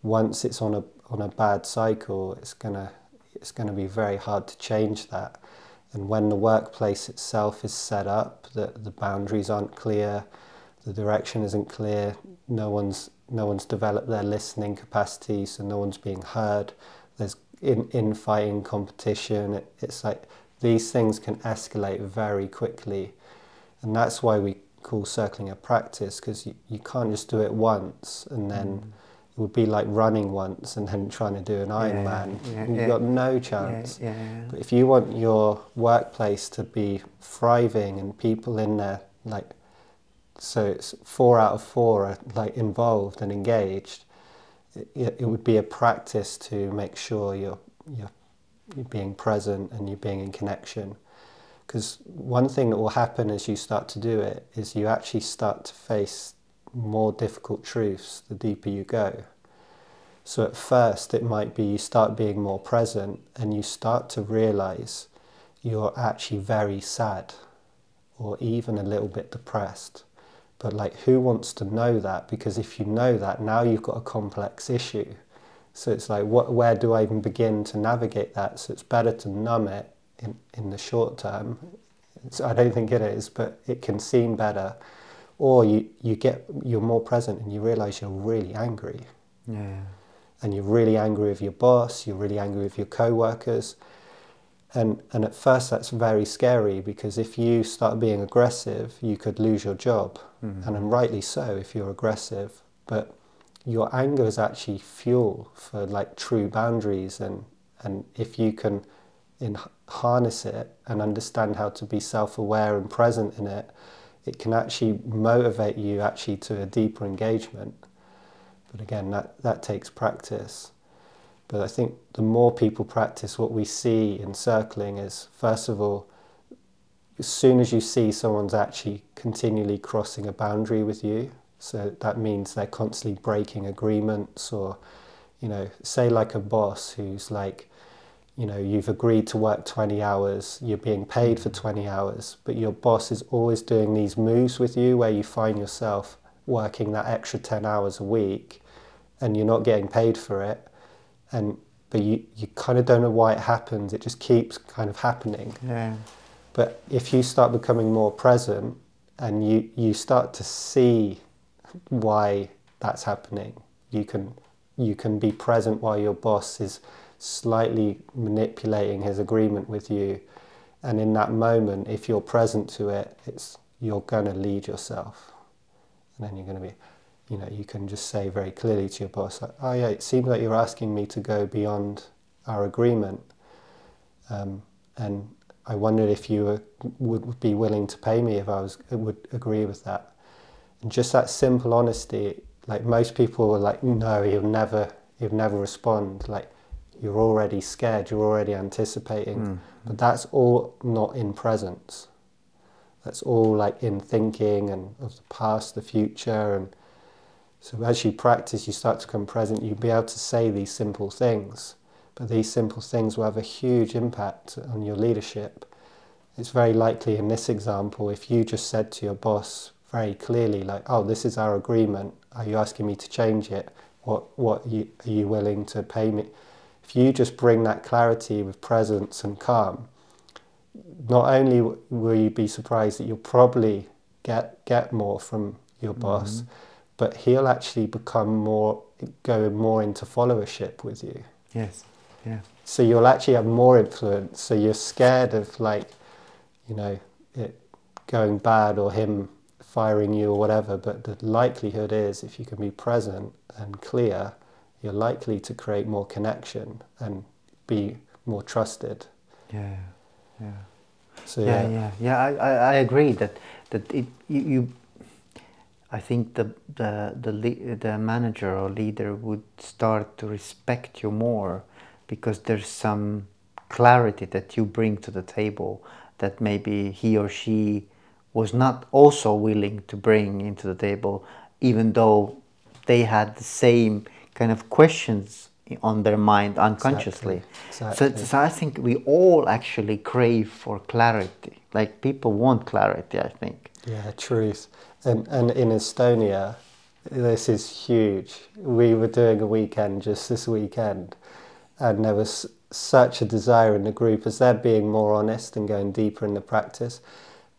once it's on a on a bad cycle, it's gonna it's gonna be very hard to change that. And when the workplace itself is set up, that the boundaries aren't clear, the direction isn't clear, no one's no one's developed their listening capacity, so no one's being heard. There's in infighting competition. It, it's like these things can escalate very quickly, and that's why we call circling a practice because you, you can't just do it once and then. Mm. Would be like running once and then trying to do an Ironman. Yeah, yeah, You've got no chance. But if you want your workplace to be thriving and people in there like so it's four out of four are like involved and engaged. It, it would be a practice to make sure you're, you're, you're being present and you're being in connection. Because one thing that will happen as you start to do it is you actually start to face more difficult truths the deeper you go. So at first, it might be you start being more present and you start to realize you're actually very sad or even a little bit depressed. But like, who wants to know that? Because if you know that, now you've got a complex issue. So it's like, what, where do I even begin to navigate that? So it's better to numb it in, in the short term. It's, I don't think it is, but it can seem better. Or you, you get, you're more present and you realize you're really angry. Yeah. And you're really angry with your boss, you're really angry with your co workers and, and at first, that's very scary because if you start being aggressive, you could lose your job. Mm-hmm. And rightly so if you're aggressive. But your anger is actually fuel for like true boundaries. And, and if you can in, harness it and understand how to be self aware and present in it, it can actually motivate you actually to a deeper engagement. But again, that, that takes practice. But I think the more people practice, what we see in circling is, first of all, as soon as you see someone's actually continually crossing a boundary with you, so that means they're constantly breaking agreements, or, you know, say like a boss who's like, you know, you've agreed to work 20 hours, you're being paid for 20 hours, but your boss is always doing these moves with you where you find yourself working that extra 10 hours a week and you're not getting paid for it and but you, you kind of don't know why it happens. It just keeps kind of happening. Yeah. But if you start becoming more present and you, you start to see why that's happening, you can you can be present while your boss is slightly manipulating his agreement with you. And in that moment, if you're present to it, it's you're gonna lead yourself. And then you're gonna be you know, you can just say very clearly to your boss, oh yeah, it seems like you're asking me to go beyond our agreement. Um, and I wondered if you were, would be willing to pay me if I was would agree with that. And just that simple honesty Like most people are like, no, he'll never, he'll never respond. Like you're already scared, you're already anticipating. Mm. But that's all not in presence. That's all like in thinking and of the past, the future, and so as you practice, you start to come present. You'll be able to say these simple things, but these simple things will have a huge impact on your leadership. It's very likely in this example, if you just said to your boss very clearly, like, "Oh, this is our agreement. Are you asking me to change it? What what are you, are you willing to pay me?" If you just bring that clarity with presence and calm, not only will you be surprised that you'll probably get get more from your boss, Mm-hmm. but he'll actually become more go more into followership with you. Yes. Yeah. So you'll actually have more influence. So you're scared of like, you know, it going bad or him firing you or whatever. But the likelihood is, if you can be present and clear, you're likely to create more connection and be more trusted. Yeah. Yeah. So yeah, yeah, yeah. I, I, I agree that that it you, you I think the the the the manager or leader would start to respect you more because there's some clarity that you bring to the table that maybe he or she was not also willing to bring into the table even though they had the same kind of questions on their mind unconsciously Exactly. So, so I think we all actually crave for clarity. Like people want clarity, I think. Yeah, truth. And and in Estonia, this is huge. We were doing a weekend just this weekend, and there was such a desire in the group as they're being more honest and going deeper in the practice.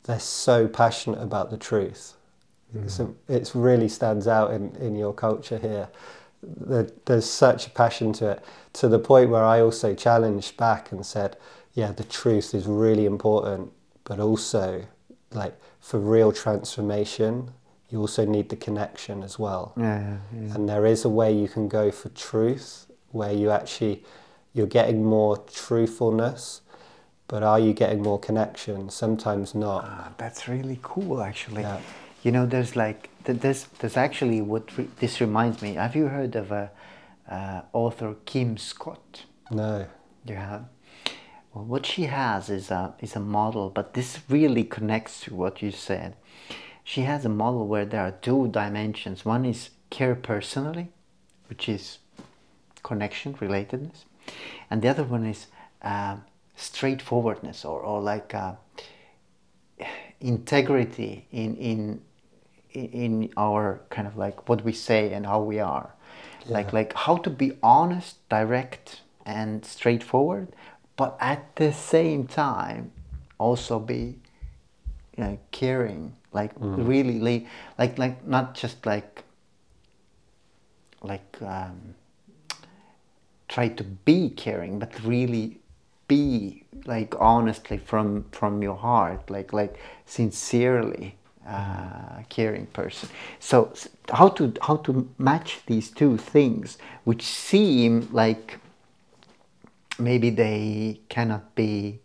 They're so passionate about the truth. Mm. It's, it's really stands out in, in your culture here. There, there's such a passion to it, to the point where I also challenged back and said, yeah, the truth is really important, but also, like, for real transformation, you also need the connection as well. Yeah, yeah, yeah. And there is a way you can go for truth where you actually, you're getting more truthfulness, but are you getting more connection? Sometimes not. Ah, that's really cool, actually. Yeah. You know, there's like th- there's there's actually what re- this reminds me. Have you heard of a uh, author Kim Scott? No. You have. Well, what she has is a is a model, but this really connects to what you said. She has a model where there are two dimensions. One is care personally, which is connection, relatedness, and the other one is uh, straightforwardness or or like uh, integrity in in in our kind of like what we say and how we are. Like like how to be honest direct and straightforward but at the same time also be you know, caring like really li- like like not just like like um, try to be caring but really be like honestly from from your heart like like sincerely uh, caring person. So how to how to match these two things which seem like maybe they cannot be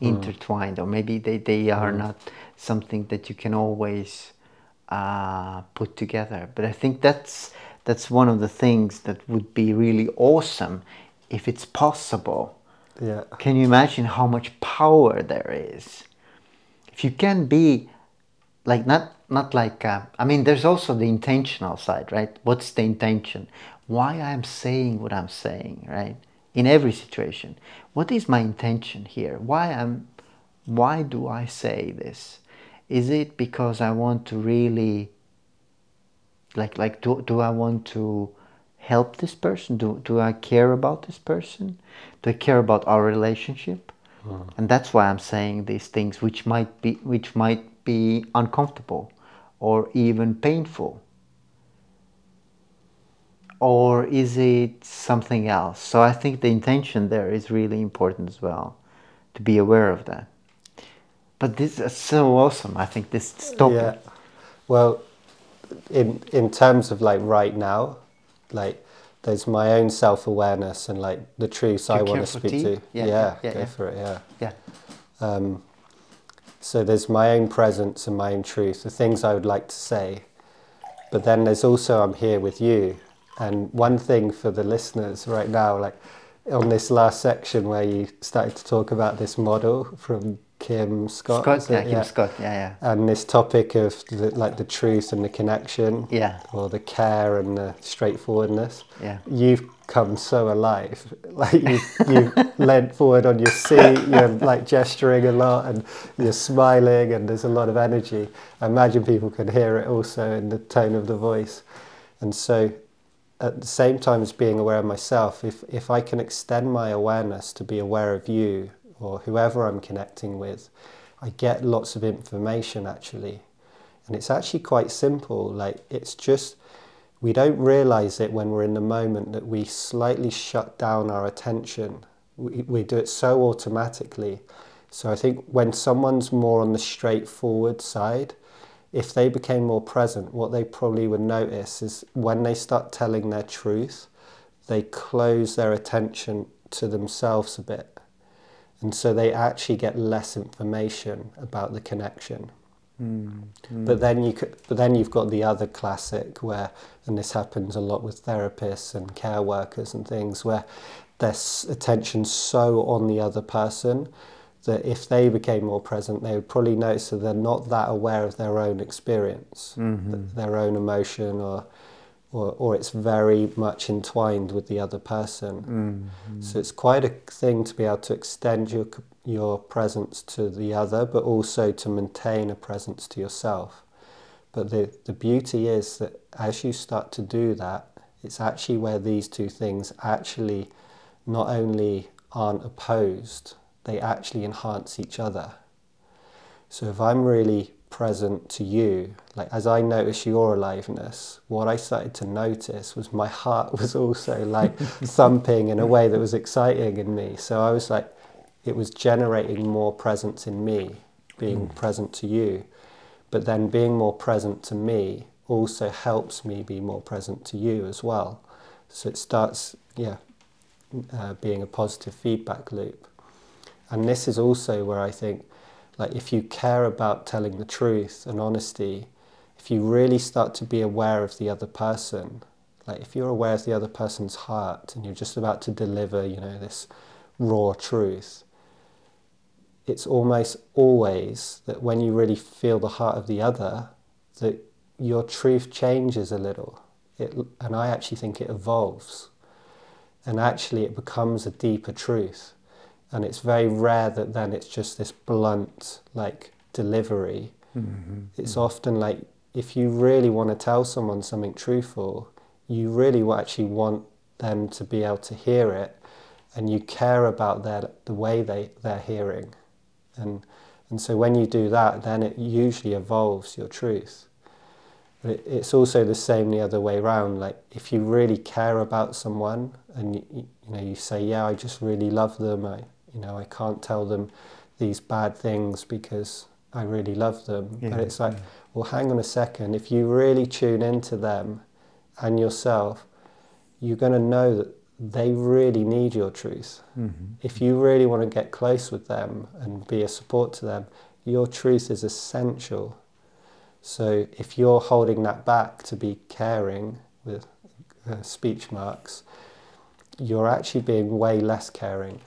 intertwined or maybe they, they are not something that you can always uh, put together. But i think that's that's one of the things that would be really awesome if it's possible. Yeah. can you imagine how much power there is? If you can be like not not like uh, i mean there's also the intentional side right? What's the intention? Why i'm saying what i'm saying right? In every situation. What is my intention here? Why i'm why do i say this? Is it because i want to really like like do, do i want to help this person? Do, do i care about this person? Do i care about our relationship? And that's why i'm saying these things which might be which might be uncomfortable or even painful or is it something else so i think the intention there is really important as well to be aware of that but this is so awesome i think this topic Yeah. Well, in in terms of like right now, like there's my own self awareness and like the truths I want to speak tea? to. Yeah, Yeah, yeah, go yeah. for it. Yeah. yeah Um, so there's my own presence and my own truth, the things I would like to say, But then there's also I'm here with you. And one thing for the listeners right now, like on this last section where you started to talk about this model from Kim Scott. Scott, yeah? Kim Scott, yeah, yeah. And this topic of the, like the truth and the connection, Yeah. or the care and the straightforwardness. Yeah. You've come so alive. *laughs* Like you, you *laughs* leant forward on your seat. You're like gesturing a lot, and you're smiling, and there's a lot of energy. I imagine people can hear it also in the tone of the voice. And so, at the same time as being aware of myself, if if I can extend my awareness to be aware of you or whoever I'm connecting with, I get lots of information actually. And it's actually quite simple. Like it's just we don't realize it when we're in the moment that we slightly shut down our attention. We, we do it so automatically. So I think when someone's more on the straightforward side, if they became more present, what they probably would notice is when they start telling their truth, they close their attention to themselves a bit. And so they actually get less information about the connection. Hmm. But then you could, but then you've got the other classic where, and this happens a lot with therapists and care workers and things, where their attention's so on the other person that if they became more present, they would probably notice that they're not that aware of their own experience, th- their own emotion, or, or or it's very much entwined with the other person. Mm-hmm. So it's quite a thing to be able to extend your your presence to the other, but also to maintain a presence to yourself. But the, the beauty is that as you start to do that, it's actually where these two things actually not only aren't opposed, they actually enhance each other. So if I'm really present to you, like as I notice your aliveness, what I started to notice was my heart *laughs* was also like *laughs* thumping in a way that was exciting in me. So I was like, it was generating more presence in me, being present to you. But then being more present to me also helps me be more present to you as well. So it starts, yeah, uh, being a positive feedback loop. And this is also where I think, like, if you care about telling the truth and honesty, if you really start to be aware of the other person, like, if you're aware of the other person's heart and you're just about to deliver, you know, this raw truth, it's almost always that when you really feel the heart of the other, that your truth changes a little. It, and I actually think it evolves. And actually, it becomes a deeper truth. And it's very rare that then it's just this blunt, like, delivery. Mm-hmm. It's mm-hmm. often like if you really want to tell someone something truthful, you really actually want them to be able to hear it and you care about their, the way they, they're hearing. And, and so when you do that, then it usually evolves your truth. But it, it's also the same the other way around. Like if you really care about someone and you, you know you say, yeah, I just really love them. I you know I can't tell them these bad things because I really love them. Yeah, but it's like, well, hang on a second. If you really tune into them and yourself, you're going to know that they really need your truth. If you really want to get close with them and be a support to them, your truth is essential. So if you're holding that back to be caring with uh, speech marks, you're actually being way less caring.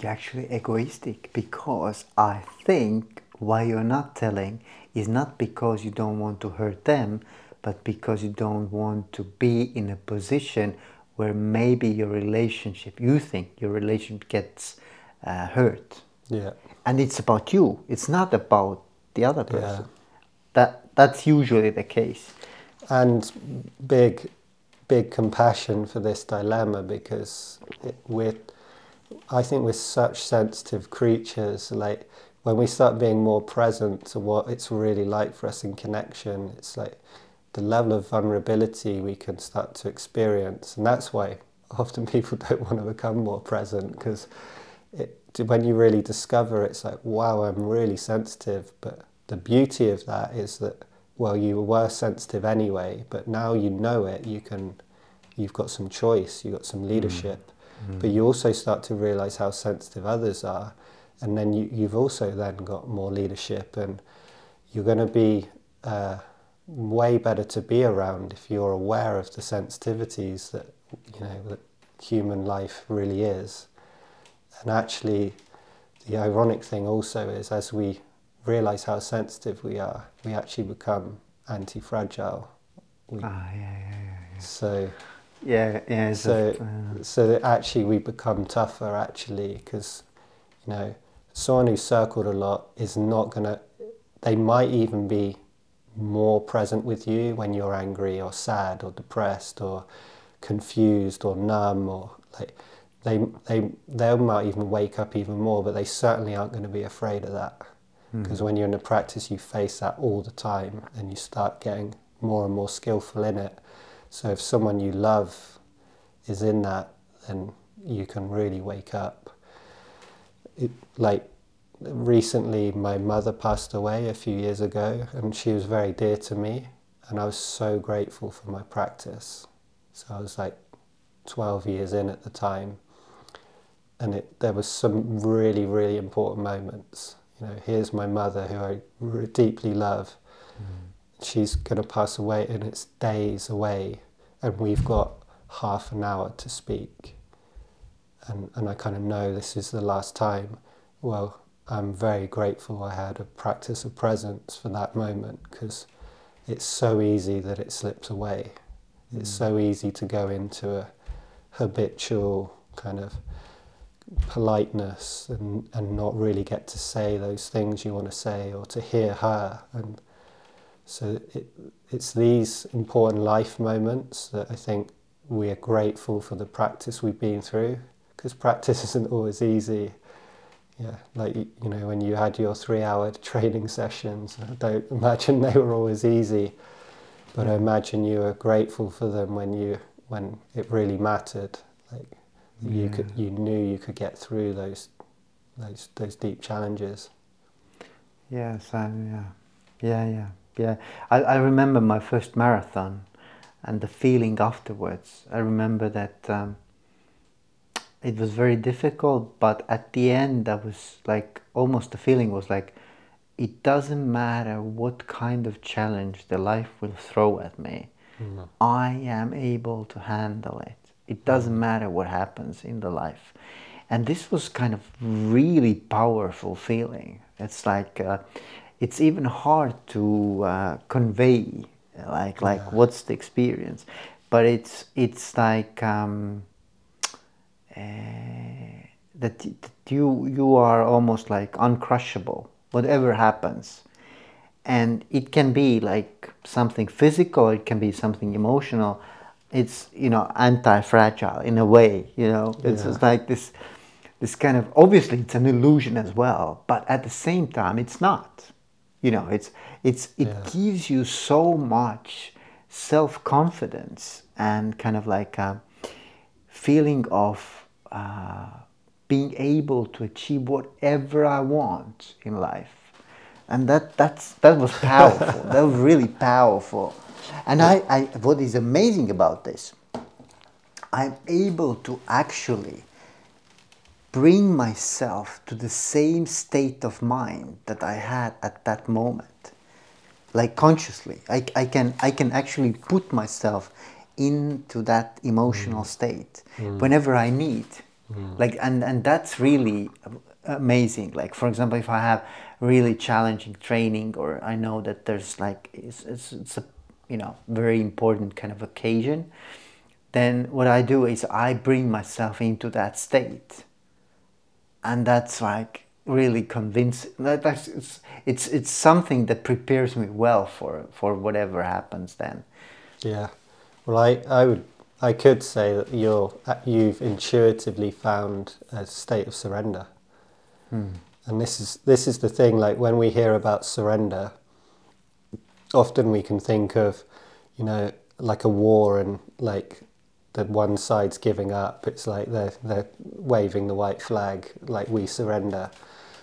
You're actually egoistic because I think why you're not telling is not because you don't want to hurt them, but because you don't want to be in a position where maybe your relationship, you think your relationship gets uh, hurt. Yeah. And it's about you, it's not about the other person. Yeah. That, that's usually the case. and big big compassion for this dilemma because it, we're I think we're such sensitive creatures like when we start being more present to what it's really like for us in connection it's like the level of vulnerability we can start to experience. And that's why often *laughs* people don't want to become more present because it, when you really discover it's like wow I'm really sensitive. But the beauty of that is that well you were sensitive anyway but now you know it you can you've got some choice you've got some hmm. leadership but you also start to realize how sensitive others are and then you, you've also then got more leadership and you're going to be uh, way better to be around if you're aware of the sensitivities that you know that human life really is. And actually, the ironic thing also is as we realize how sensitive we are, we actually become anti-fragile. We, Ah, yeah, yeah, yeah. yeah. so Yeah, yeah. so a- so that actually we become tougher actually because you know someone who's circled a lot is not gonna they might even be more present with you when you're angry or sad or depressed or confused or numb or like they they they might even wake up even more but they certainly aren't going to be afraid of that. Because when you're in a practice you face that all the time and you start getting more and more skillful in it so if someone you love is in that, then you can really wake up. It, like recently, my mother passed away a few years ago, and she was very dear to me, and I was so grateful for my practice. So I was like 12 years in at the time, and it, there was some really, really important moments. You know, here's my mother who I deeply love. She's going to pass away, and it's days away, and we've got half an hour to speak. And, and I kind of know this is the last time. Well, I'm very grateful I had a practice of presence for that moment because it's so easy that it slips away. It's mm. so easy to go into a habitual kind of politeness and, and not really get to say those things you want to say or to hear her. And so it, it's these important life moments that I think we are grateful for the practice we've been through because practice *laughs* isn't always easy. Yeah, like you know, when you had your three-hour *laughs* training sessions, I don't *laughs* imagine they were always easy, but I imagine you were grateful for them when you when it really mattered. Like you could, you knew you could get through those those those deep challenges. Yes, yeah, yeah, yeah, yeah. I, I remember my first marathon and the feeling afterwards. I remember that um, it was very difficult, but at the end, I was like almost the feeling was like it doesn't matter what kind of challenge the life will throw at me, I am able to handle it. It doesn't matter what happens in the life. And this was kind of really powerful feeling. It's like uh, it's even hard to uh, convey, like like what's the experience, but it's it's like um, uh, that, that you you are almost like uncrushable, whatever happens, and it can be like something physical, it can be something emotional. It's you know anti-fragile in a way. You know, it's Yeah. just like this this kind of obviously it's an illusion as well, but at the same time it's not. You know, it's it's it Yeah. gives you so much self-confidence and kind of like a feeling of uh, being able to achieve whatever I want in life, and that that's that was *laughs* powerful. that was really powerful, and I, I what is amazing about this, I'm able to actually bring myself to the same state of mind that I had at that moment. Like consciously I, I can i can actually put myself into that emotional mm. state mm. whenever i need. Mm. Like and and that's really amazing. Like for example if i have really challenging training or i know that there's like it's, it's, it's a you know very important kind of occasion then what i do is i bring myself into that state and that's like really convincing. That, that's it's, it's it's something that prepares me well for for whatever happens then. Yeah. Well, I, I would I could say that you're uh, you've intuitively found a state of surrender. Hmm. And this is this is the thing. Like when we hear about surrender, often we can think of, you know, like a war and like that one side's giving up. It's like they're they're waving the white flag, like we surrender.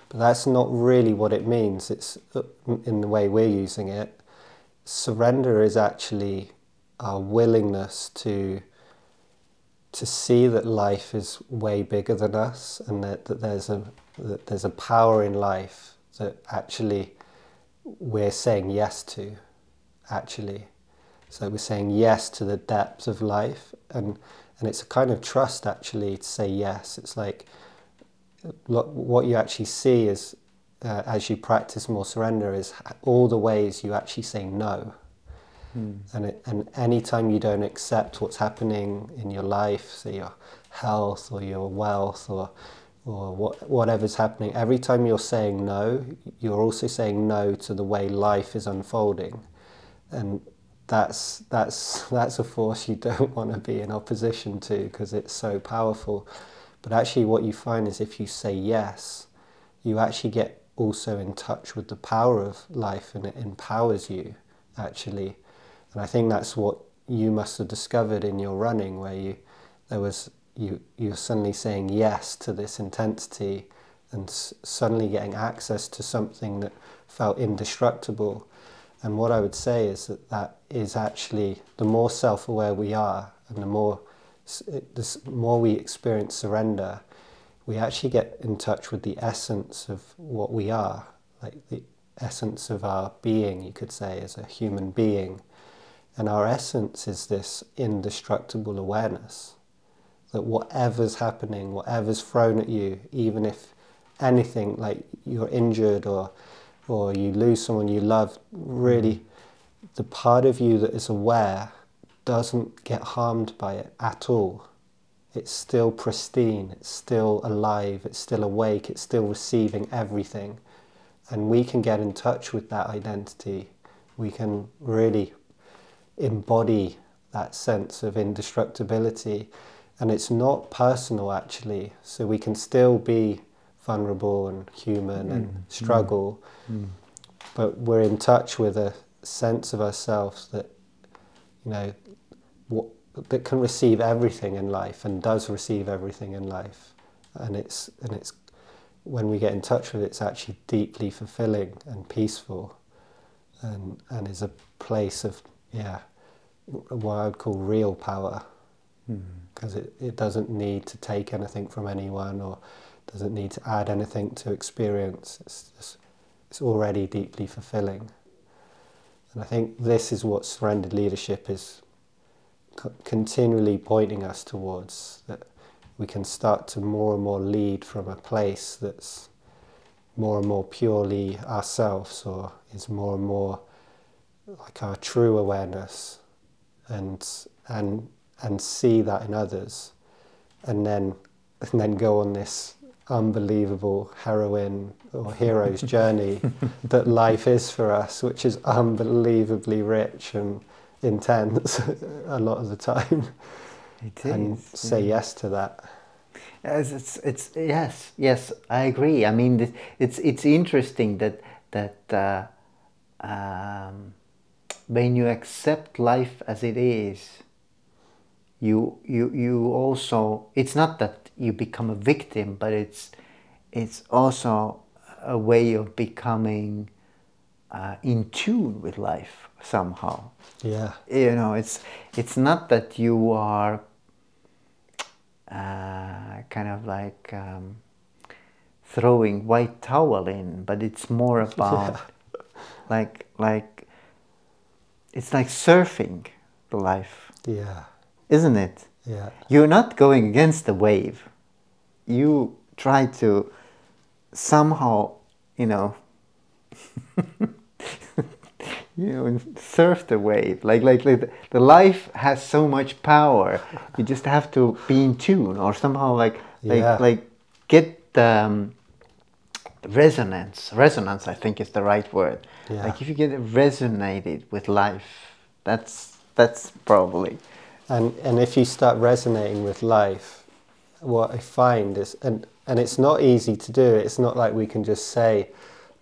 But that's not really what it means. It's uh, in the way we're using it. Surrender is actually our willingness to to see that life is way bigger than us and that, that there's a that there's a power in life that actually we're saying yes to actually. So we're saying yes to the depth of life, and and it's a kind of trust actually to say yes. It's like what you actually see is uh, as you practice more surrender is all the ways you actually say no. Mm. And it, and anytime you don't accept what's happening in your life, say your health or your wealth or or what, whatever's happening, every time you're saying no, you're also saying no to the way life is unfolding. And that's, that's, that's a force you *laughs* don't want to be in opposition to because it's so powerful. But actually, what you find is if you say yes, you actually get also in touch with the power of life and it empowers you, actually. And I think that's what you must have discovered in your running, where you there was you you're suddenly saying yes to this intensity and s- suddenly getting access to something that felt indestructible and what I would say is that that is actually the more self aware we are and the more, the more we experience surrender, we actually get in touch with the essence of what we are, like the essence of our being, you could say, as a human being. And our essence is this indestructible awareness that whatever's happening, whatever's thrown at you, even if anything like you're injured or or you lose someone you love, really mm-hmm. the part of you that is aware doesn't get harmed by it at all. It's still pristine, it's still alive, it's still awake, it's still receiving everything. And we can get in touch with that identity. We can really embody that sense of indestructibility. And it's not personal actually, so we can still be vulnerable and human mm. and struggle. Mm. But we're in touch with a sense of ourselves that, you know, what, that can receive everything in life and does receive everything in life. And it's, and it's, when we get in touch with it, it's actually deeply fulfilling and peaceful and, and is a place of, yeah, what I would call real power. Because mm. it, it doesn't need to take anything from anyone or doesn't need to add anything to experience. It's, just, it's already deeply fulfilling. And I think this is what surrendered leadership is co- continually pointing us towards that we can start to more and more lead from a place that's more and more purely ourselves or is more and more like our true awareness and and and see that in others and then and then go on this unbelievable heroine or hero's journey *laughs* that life is for us, which is unbelievably rich and intense *laughs* a lot of the time. It is. And say yeah. yes to that. Yes, it's, it's yes, yes, I agree. I mean, it's it's interesting that that uh, um, when you accept life as it is, you you you also it's not that you become a victim, but it's it's also a way of becoming uh, in tune with life somehow. Yeah. You know, it's it's not that you are uh, kind of like um, throwing white towel in, but it's more *laughs* about yeah. like like it's like surfing the life. Yeah. Isn't it? Yeah. You're not going against the wave. You try to somehow, you know, *laughs* you know, surf the wave. Like, like, like the, the life has so much power. You just have to be in tune, or somehow, like, like, yeah. like, get the um, resonance. Resonance, I think, is the right word. Yeah. Like, if you get resonated with life, that's that's probably and and if you start resonating with life, what I find is and and it's not easy to do. It's not like we can just say,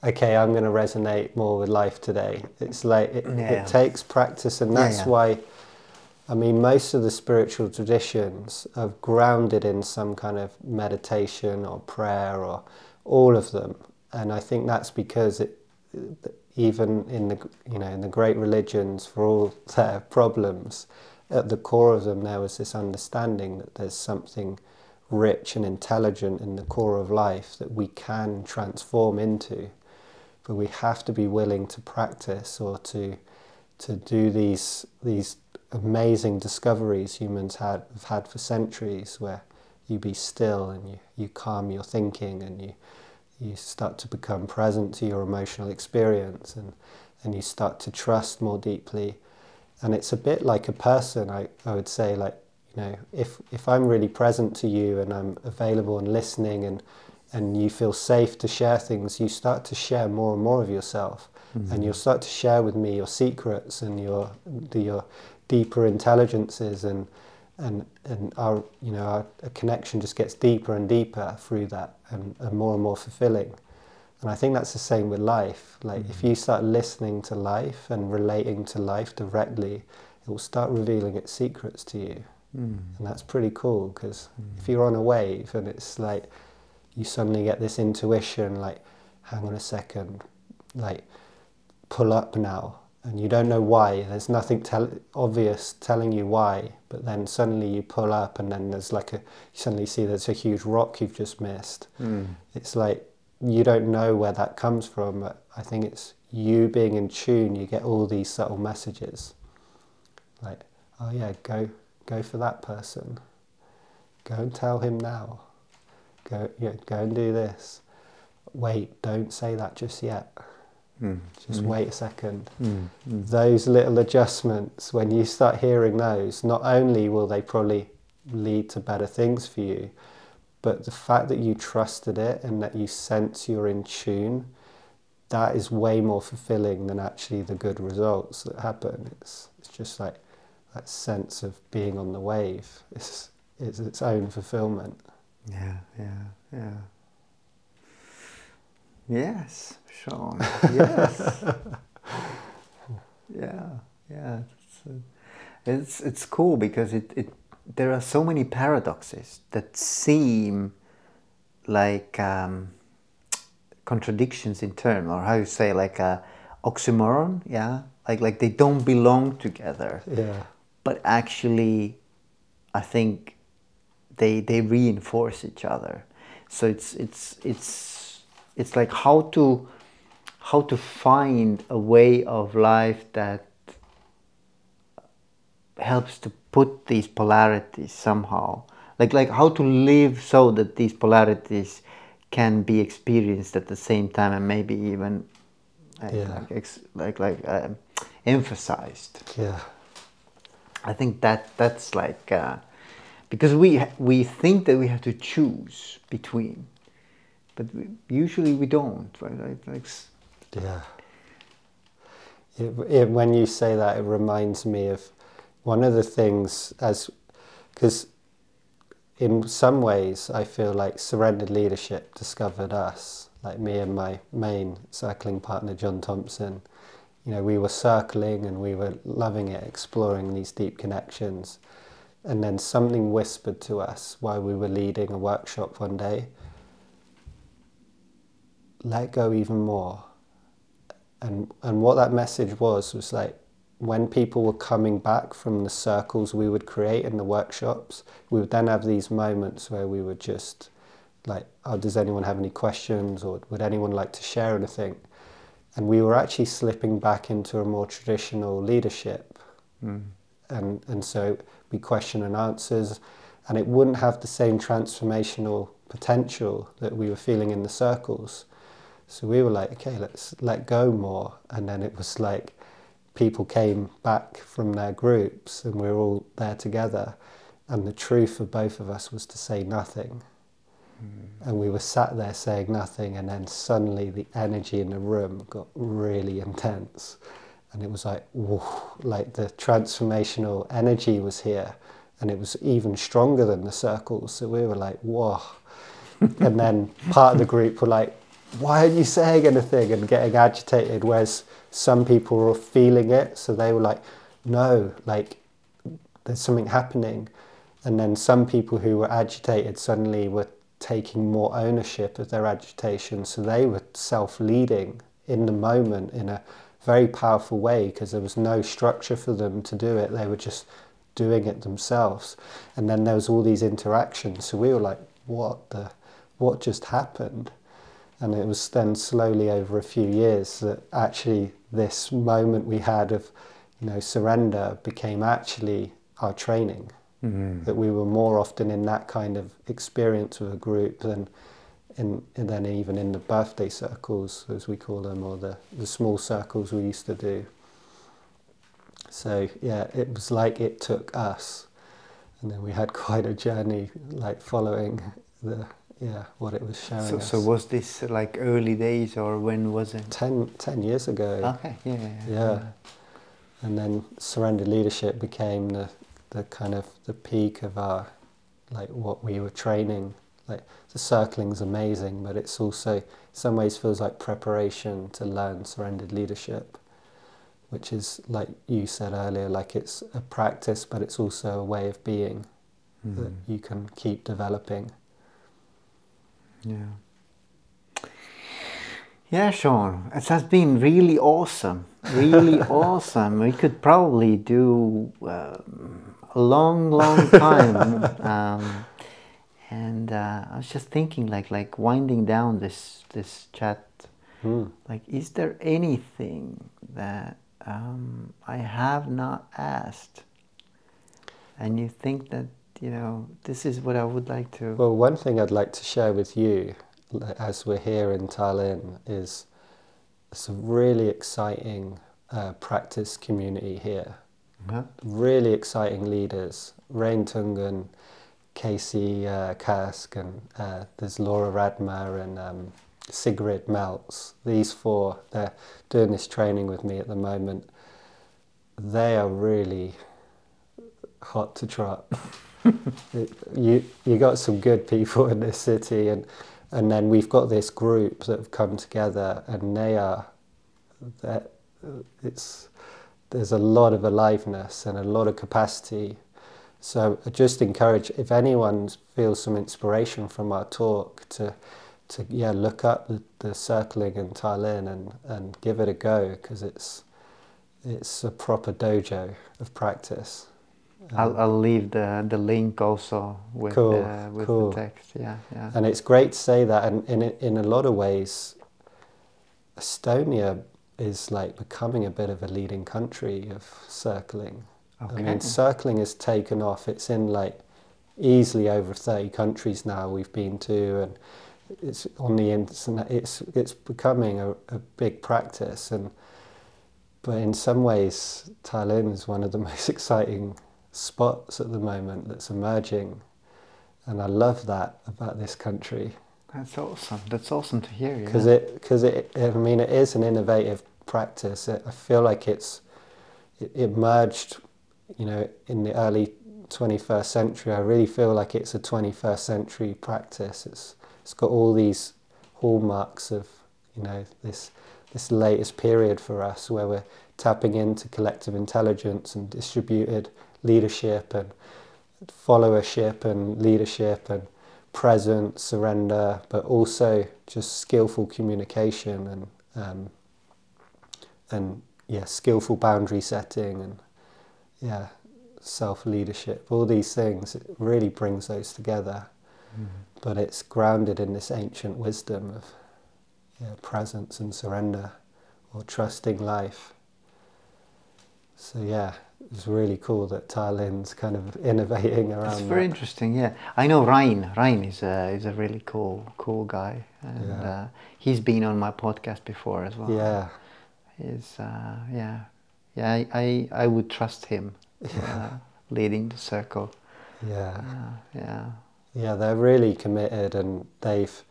okay, I'm going to resonate more with life today. It's like it, yeah. it takes practice, and that's yeah, yeah. why. I mean, most of the spiritual traditions are grounded in some kind of meditation or prayer, or all of them, and I think that's because it, even in the you know in the great religions, for all their problems, at the core of them there was this understanding that there's something rich and intelligent in the core of life that we can transform into but we have to be willing to practice or to to do these these amazing discoveries humans had, have had for centuries where you be still and you, you calm your thinking and you you start to become present to your emotional experience and, and you start to trust more deeply. And it's a bit like a person, I, I would say, like, you know, if, if I'm really present to you and I'm available and listening and, and you feel safe to share things, you start to share more and more of yourself. Mm-hmm. And you'll start to share with me your secrets and your, the, your deeper intelligences and, and, and our, you know, our, our connection just gets deeper and deeper through that and, and more and more fulfilling. And I think that's the same with life. Like mm-hmm. if you start listening to life and relating to life directly, it will start revealing its secrets to you. Mm. And that's pretty cool because mm. if you're on a wave and it's like you suddenly get this intuition like, hang on a second, like pull up now. And you don't know why. There's nothing tell- obvious telling you why, but then suddenly you pull up, and then there's like a. You suddenly see there's a huge rock you've just missed. Mm. It's like you don't know where that comes from. But I think it's you being in tune. You get all these subtle messages, like, oh yeah, go go for that person. Go and tell him now. Go, yeah, go and do this. Wait, don't say that just yet. Mm. Just mm. wait a second. Mm. Those little adjustments, when you start hearing those, not only will they probably lead to better things for you, but the fact that you trusted it and that you sense you're in tune, that is way more fulfilling than actually the good results that happen. It's, it's just like that sense of being on the wave. is, it's its own fulfillment. Yeah, yeah, yeah. Yes, Sean. Yes. *laughs* yeah, yeah. It's, uh, it's, it's cool because it, it there are so many paradoxes that seem like um, contradictions in terms, or how you say, like a oxymoron. Yeah, like like they don't belong together. Yeah. But actually, I think they they reinforce each other. So it's it's it's it's like how to how to find a way of life that helps to put these polarities somehow like like how to live so that these polarities can be experienced at the same time and maybe even like yeah. like like, like uh, emphasized yeah i think that that's like uh, because we we think that we have to choose between but we, usually we don't right? Like, yeah. It, it, when you say that it reminds me of one of the things as because in some ways I feel like surrendered leadership discovered us like me and my main circling partner John Thompson you know we were circling and we were loving it exploring these deep connections and then something whispered to us while we were leading a workshop one day let go even more and and what that message was was like when people were coming back from the circles we would create in the workshops, we would then have these moments where we would just like, oh, does anyone have any questions or would anyone like to share anything? And we were actually slipping back into a more traditional leadership. Mm. And, and so we question and answers, and it wouldn't have the same transformational potential that we were feeling in the circles. So we were like, okay, let's let go more. And then it was like, people came back from their groups and we were all there together. And the truth for both of us was to say nothing. And we were sat there saying nothing, and then suddenly the energy in the room got really intense. And it was like, whoa, like the transformational energy was here. And it was even stronger than the circles. So we were like, whoa. *laughs* and then part of the group were like, why aren't you saying anything? And getting agitated. Whereas some people were feeling it, so they were like, no, like there's something happening. And then some people who were agitated suddenly were taking more ownership of their agitation, so they were self leading in the moment in a very powerful way because there was no structure for them to do it. They were just doing it themselves. And then there was all these interactions. So we were like, what the, what just happened? And it was then slowly over a few years that actually this moment we had of, you know, surrender became actually our training. Mm-hmm. That we were more often in that kind of experience with a group than in, and then even in the birthday circles, as we call them, or the, the small circles we used to do. So yeah, it was like it took us, and then we had *laughs* quite a journey, like following the yeah what it was showing So, us. so was this like early days or when was it? ten, 10 years ago, Okay, yeah, yeah, yeah. yeah, and then surrender leadership became the the kind of the peak of our like what we were training. Like the circling's amazing, but it's also in some ways feels like preparation to learn surrendered leadership, which is like you said earlier, like it's a practice, but it's also a way of being that Mhm. you can keep developing. Yeah. Yeah, Sean, it has been really awesome. Really *laughs* awesome. We could probably do um, a long, long *laughs* time. um, and uh, I was just thinking, like, like winding down this this chat. Mm. Like, is there anything that um, I have not asked, and you think that you know this is what I would like to? Well, one thing I'd like to share with you, as we're here in Tallinn, is it's a really exciting uh, practice community here. Huh? Really exciting leaders. Rain Tunger, Casey uh, Kask, and uh, there's Laura Radmer and um, Sigrid Meltz. These four, they're doing this training with me at the moment. They are really hot to trot. *laughs* You you got some good people in this city, and and then we've got this group that have come together, and they are that it's there's a lot of aliveness and a lot of capacity. So I just encourage if anyone feels some inspiration from our talk to to yeah look up the, the circling in Tallinn and and give it a go because it's it's a proper dojo of practice. I'll, I'll leave the, the link also with Cool, the with cool. the text. Yeah, yeah. And it's great to say that, and in in a lot of ways, Estonia is like becoming a bit of a leading country of circling. I mean, circling has taken off. It's in like easily over thirty countries now we've been to, and it's on the internet. It's it's becoming a, a big practice, and but in some ways, Tallinn is one of the *laughs* most exciting spots at the moment that's emerging, and I love that about this country That's awesome. That's awesome to hear. Yeah. because it because it I mean it is an innovative practice. It, I feel like it's it, it merged, you know, in the early 21st century. I really feel like it's a 21st century practice. It's it's got all these hallmarks of you know this this latest period for us where we're tapping into collective intelligence and distributed leadership and followership and leadership and presence, surrender, but also just skillful communication and um, and yeah, skillful boundary setting and yeah, self leadership. All these things it really brings those together, Mhm. but it's grounded in this ancient wisdom of yeah, presence and surrender, or trusting life. So yeah, it's really cool that Tallinn's kind of *laughs* innovating around. It's very that. interesting. Yeah, I know Rain. Rain is a is a really cool cool guy, and Yeah. uh, he's been on my podcast before as well. Yeah, He's uh, yeah, yeah. I, I I would trust him *laughs* uh, leading the circle. yeah. Uh, yeah. Yeah, they're really committed and they've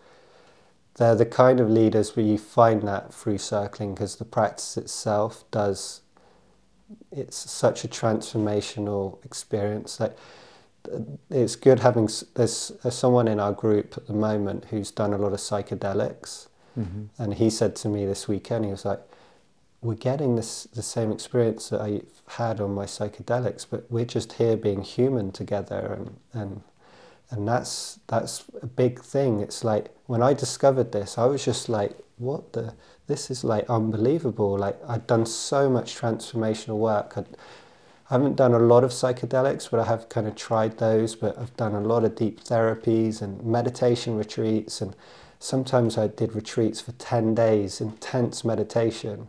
they're the kind of leaders where you find that through circling because the practice itself does it's such a transformational experience like it's good having s- there's uh, someone in our group at the moment who's done a lot of psychedelics. Hmm and he said to me this weekend he was like we're getting this the same experience that I've had on my psychedelics but we're just here being human together. And and and that's that's a big thing. It's like when i discovered this i was just like what the this is like unbelievable like i'd done so much transformational work I'd, i haven't done a lot of psychedelics but i have kind of tried those but i've done a lot of deep therapies and meditation retreats and sometimes i did retreats for 10 days intense meditation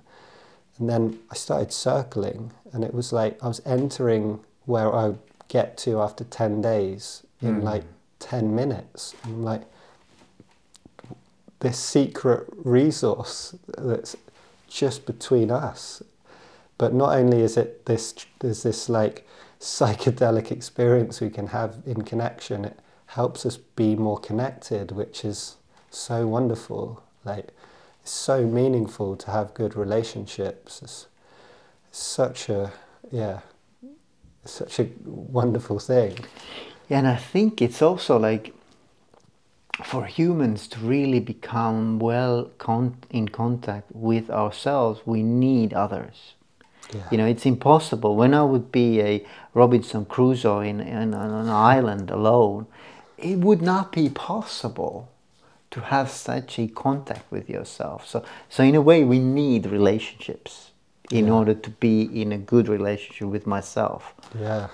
And then I started circling, and it was like I was entering where I would get to after 10 days in Mm. like 10 minutes. I'm like, this secret resource that's just between us. But not only is it this, there's this like psychedelic experience we can have in connection, it helps us be more connected, which is so wonderful. Like, it's so meaningful to have good relationships. It's, such a, yeah, such a wonderful thing. Yeah, and I think it's also like for humans to really become well con- in contact with ourselves, we need others. Yeah. You know, it's impossible. When I would be a Robinson Crusoe in, in on an island alone, it would not be possible to have such a contact with yourself. So, so in a way, we need relationships in Yeah. order to be in a good relationship with myself. Yeah.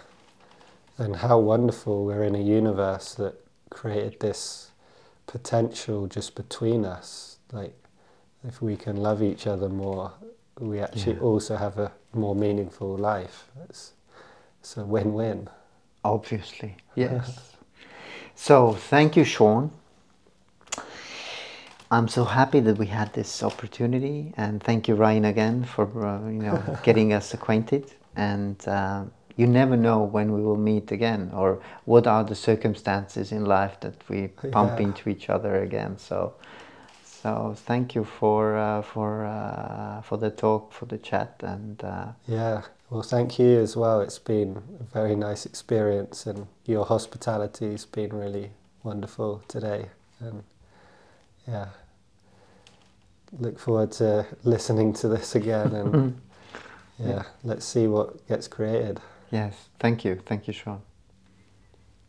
And how wonderful we're in a universe that created this potential just between us. Like, if we can love each other more, we actually Yeah. also have a more meaningful life. It's, it's a win win. Obviously, *laughs* yes. so, thank you, Sean. I'm so happy that we had this opportunity, and thank you, Rain, again for uh, you know *laughs* getting us acquainted. And uh, you never know when we will meet again, or what are the circumstances in life that we *laughs* bump Yeah. into each other again. So, so thank you for uh, for uh, for the talk, for the chat, and uh, Yeah. Well, thank you as well. It's been a very nice experience, and your hospitality has been really wonderful today. And yeah, look forward to listening to this again. And *laughs* yeah, let's see what gets created. Yes, thank you, thank you, Sean.